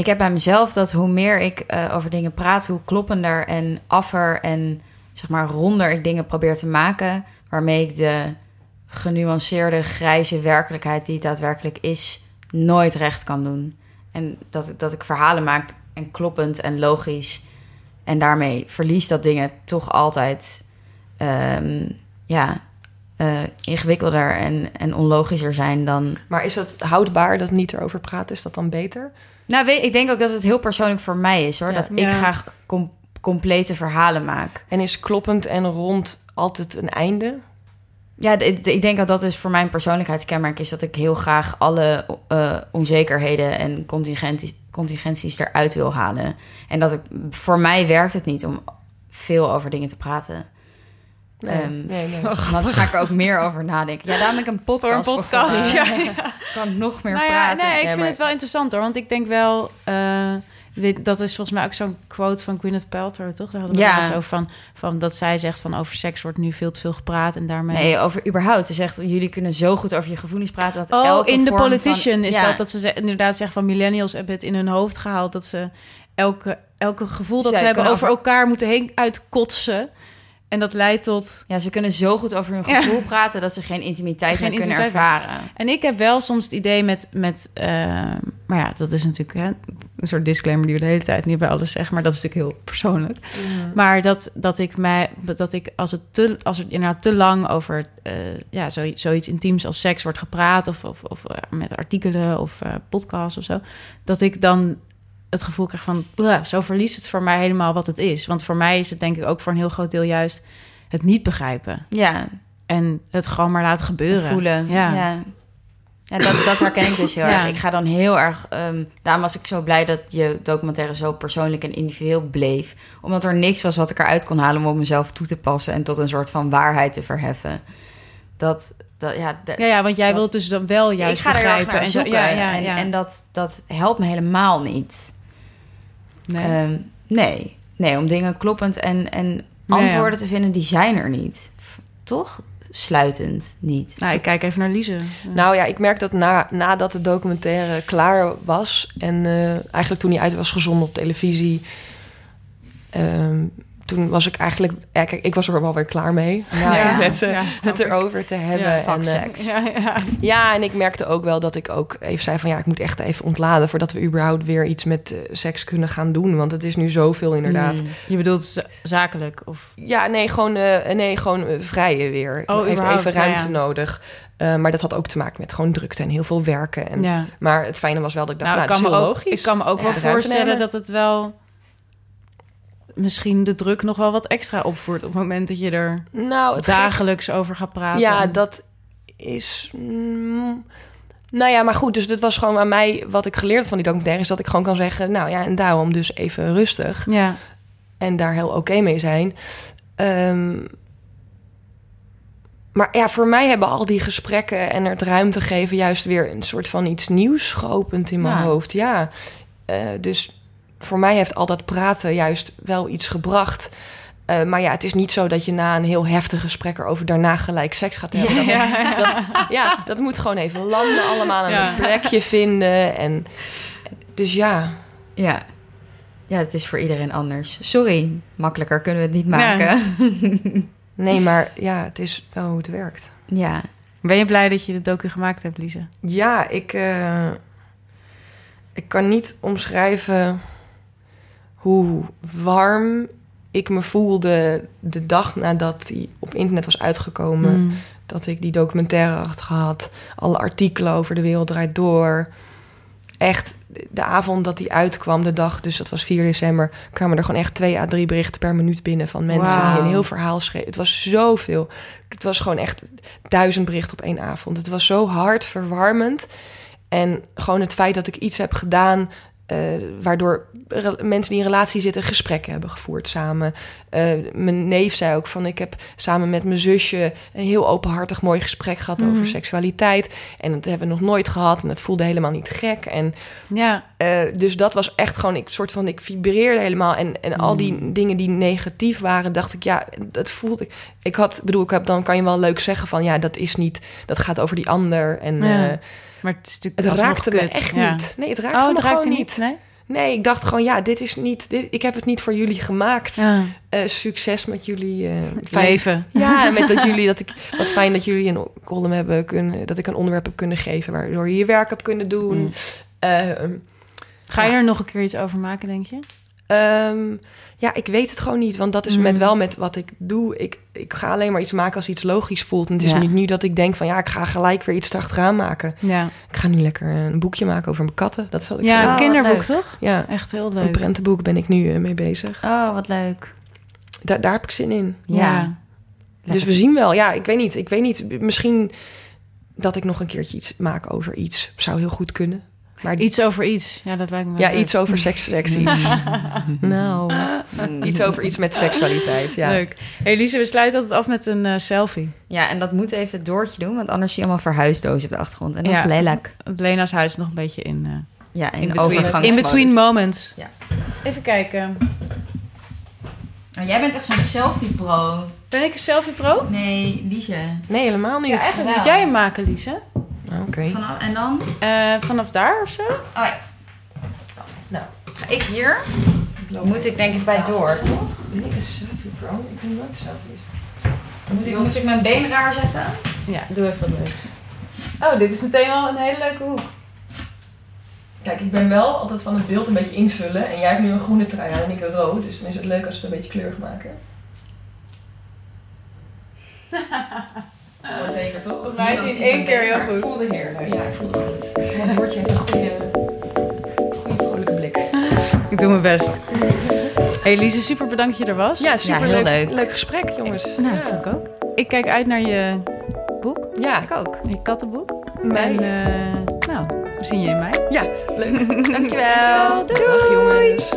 Ik heb bij mezelf dat hoe meer ik eh, over dingen praat, hoe kloppender en affer en zeg maar ronder ik dingen probeer te maken, waarmee ik de genuanceerde grijze werkelijkheid die het daadwerkelijk is, nooit recht kan doen. En dat, ik- dat ik verhalen maak en kloppend en logisch. En daarmee verlies dat dingen toch altijd ehm, ja, eh, ingewikkelder en, en onlogischer zijn dan Maar is het houdbaar dat niet erover praten? Is dat dan beter? Nou, weet, ik denk ook dat het heel persoonlijk voor mij is hoor. Ja. dat ik Ja. graag com- complete verhalen maak. En is kloppend en rond altijd een einde? Ja, ik denk dat dat dus voor mijn persoonlijkheidskenmerk is dat ik heel graag alle eh, onzekerheden en contingenties, contingenties eruit wil halen. En dat ik voor mij werkt het niet om veel over dingen te praten. Nee, Ehm, nee, nee. Want dan ga ik er ook meer over nadenken. Ja, daarom heb ik een podcast. Door een podcast, kan nog meer nou ja, praten. nee, ik Ja, vind maar- het wel interessant hoor. Want ik denk wel... eh, dit- dat is volgens mij ook zo'n quote van Gwyneth Paltrow, toch? Daar hadden we Ja. het over van, van... Dat zij zegt van over seks wordt nu veel te veel gepraat en daarmee... Nee, over überhaupt. Ze zegt, jullie kunnen zo goed over je gevoelens praten. Dat Oh, elke in The Politician van- is Ja. dat dat ze inderdaad zeggen van millennials hebben het in hun hoofd gehaald dat ze elke, elke gevoel dat Zij ze hebben over- elkaar moeten heen uitkotsen. En dat leidt tot. Ja, ze kunnen zo goed over hun Ja. gevoel praten dat ze geen intimiteit Geen meer kunnen ervaren. En ik heb wel soms het idee met. met eh, maar ja, dat is natuurlijk hè, een soort disclaimer die we de hele tijd niet bij alles zeggen. Maar dat is natuurlijk heel persoonlijk. Maar dat, dat ik mij. dat ik als het, te, als het inderdaad te lang over. eh, ja, zo, zoiets intiems als seks wordt gepraat. of, of, of eh, met artikelen of podcasts of zo. dat ik dan het gevoel krijg van. "Blah, zo verliest het voor mij helemaal wat het is. Want voor mij is het denk ik ook voor een heel groot deel juist het niet begrijpen. Ja, En het gewoon maar laten gebeuren. voelen. Ja. Ja. Ja, dat, dat herken ik dus heel Ja. erg. Ik ga dan heel erg... ehm, daarom was ik zo blij dat je documentaire zo persoonlijk en individueel bleef. Omdat er niks was wat ik eruit kon halen om op mezelf toe te passen... en tot een soort van waarheid te verheffen. Dat, dat ja... de- Ja, ja, want jij Dat- wilt dus dan wel juist ik ga begrijpen. en zo- zoeken. ja, ja, en, ja. en dat, dat helpt me helemaal niet. Nee. Ehm, nee. nee, om dingen kloppend en, en ja. antwoorden te vinden, die zijn er niet. Toch? Sluitend niet. nou, ik kijk even naar Lise. Nou ja, ik merk dat na, nadat de documentaire klaar was... en eh, eigenlijk toen hij uit was gezonden op televisie... ehm, toen was ik eigenlijk... Ja, kijk, ik was er wel weer klaar mee. Ja, ja. met, eh, Ja, ik. erover te hebben. Ja, en, Fuck eh, seks. Ja, ja. Ja, en ik merkte ook wel dat ik ook even zei van... ja, ik moet echt even ontladen... voordat we überhaupt weer iets met eh, seks kunnen gaan doen. Want het is nu zoveel inderdaad. Mm. Je bedoelt za- zakelijk? Of... Ja, nee, gewoon, eh nee, gewoon vrije weer. Ik Oh, heeft even ruimte ja. nodig. Eh, maar dat had ook te maken met gewoon drukte en heel veel werken. En, ja. Maar het fijne was wel dat ik dacht, Nou, nou, ik, dat kan is me heel ook, logisch. ik kan me ook Ja, wel voorstellen dat het wel... misschien de druk nog wel wat extra opvoert... op het moment dat je er Nou, het gek- dagelijks over gaat praten. Ja, dat is... mm, nou ja, maar goed, dus dit was gewoon aan mij... wat ik geleerd van die documentaire... is dat ik gewoon kan zeggen... nou ja, en daarom dus even rustig. Ja, En daar heel oké mee zijn. Ehm, maar ja, voor mij hebben al die gesprekken en het ruimte geven... juist weer een soort van iets nieuws schopend in mijn Ja. hoofd. Ja, Eh, dus voor mij heeft al dat praten juist wel iets gebracht... Eh, maar ja, het is niet zo dat je na een heel heftig gesprek erover daarna gelijk seks gaat hebben. Dat, Ja. Dat, ja, dat moet gewoon even landen, allemaal een Ja. plekje vinden. En, dus ja, Ja. Ja, het is voor iedereen anders. Sorry, makkelijker kunnen we het niet maken. nee, maar ja, het is wel hoe het werkt. Ja. Ben je blij dat je de docu gemaakt hebt, Lise? Ja, ik, eh, ik kan niet omschrijven hoe warm ik me voelde de dag nadat die op internet was uitgekomen. Mm. Dat ik die documentaire had gehad. Alle artikelen over de wereld draait door. Echt, de avond dat die uitkwam, de dag, dus dat was 4 december, kwamen er gewoon echt twee à drie berichten per minuut binnen van mensen die een heel verhaal schreven. Het was zoveel. Het was gewoon echt duizend berichten op één avond. Het was zo hartverwarmend. En gewoon het feit dat ik iets heb gedaan. Eh, waardoor mensen die in relatie zitten gesprekken hebben gevoerd samen. Eh, mijn neef zei ook van ik heb samen met mijn zusje een heel openhartig mooi gesprek gehad Mhm. over seksualiteit. En dat hebben we nog nooit gehad en het voelde helemaal niet gek. En Ja, eh, dus dat was echt gewoon ik soort van ik vibreerde helemaal en, en al die dingen die negatief waren, dacht ik ja, dat voelde ik. Ik had bedoel ik heb dan kan je wel leuk zeggen van ja, dat is niet dat gaat over die ander en Ja. Maar het is natuurlijk het alsnog raakte me kut. echt Ja. niet. Nee, het raakte Oh, me het gewoon niet. niet? Nee? Nee, ik dacht gewoon ja, dit is niet dit, ik heb het niet voor jullie gemaakt. Ja. Eh, succes met jullie eh, fijn- Leven. Ja, met dat jullie dat ik wat fijn dat jullie een column hebben kunnen, dat ik een onderwerp heb kunnen geven waardoor je je werk hebt kunnen doen. Mm. Eh, Ga je er nog een keer iets over maken, denk je? Ehm, ja, ik weet het gewoon niet. Want dat is Mm. met wel met wat ik doe. Ik, ik ga alleen maar iets maken als iets logisch voelt. En het is Ja. niet nu dat ik denk van... ja, ik ga gelijk weer iets erachteraan maken. Ja, Ik ga nu lekker een boekje maken over mijn katten. Dat zal ik ja een wat kinderboek, toch? Ja, Echt heel een leuk. prentenboek ben ik nu eh, mee bezig. Oh, wat leuk. Da daar heb ik zin in. Ja. Dus we zien wel. Ja, ik weet niet. Ik weet niet. Misschien dat ik nog een keertje iets maak over iets. Zou heel goed kunnen. Maar Iets over iets. Ja, dat lijkt me wel ja, leuk. iets over seks, seks iets. nou, iets over iets met seksualiteit. Ja. Leuk. Hey, Lise, we sluiten altijd af met een eh, selfie. Ja, en dat moet even Doortje doen, want anders zie je allemaal verhuisdozen op de achtergrond. En dat Ja. is lelijk. Lena's huis nog een beetje in, eh Ja, in, in, between, in between moments. Ja. Even kijken. Oh, jij bent echt zo'n selfie-pro. Ben ik een selfie pro? Nee, Liesje. Nee, helemaal niet. Ja, eigenlijk moet jij hem maken, Lise. Ah, Oké. Vanaf, en dan? Eh, vanaf daar of zo? Oh ja. Nou, Ga ik hier? Moet ik denk ik bij door, toch? Ben ik een selfie pro? Ik doe nooit selfies. Moet ik, moet ik mijn been raar zetten? Ja, doe even wat leuks. Oh, dit is meteen wel een hele leuke hoek. Kijk, ik ben wel altijd van het beeld een beetje invullen. En jij hebt nu een groene trui aan en ik een rood. Dus dan is het leuk als we het een beetje kleurig maken. Mooi teken, toch? Volgens mij is het in één keer heel goed. voelde heerlijk. Ja, ik voel het goed. Want Woordje heeft een goede, goede vrolijke blik. Ik doe mijn best. Hey Lise, super bedankt dat je er was. Ja, super heel leuk. leuk. Leuk gesprek, jongens. Nou, ja. dat vind ik ook. Ik kijk uit naar je boek, Ja, Ik ook. je kattenboek. mij. En eh, nou, we zien je in mei. Ja, leuk. Dankjewel. Dag jongens.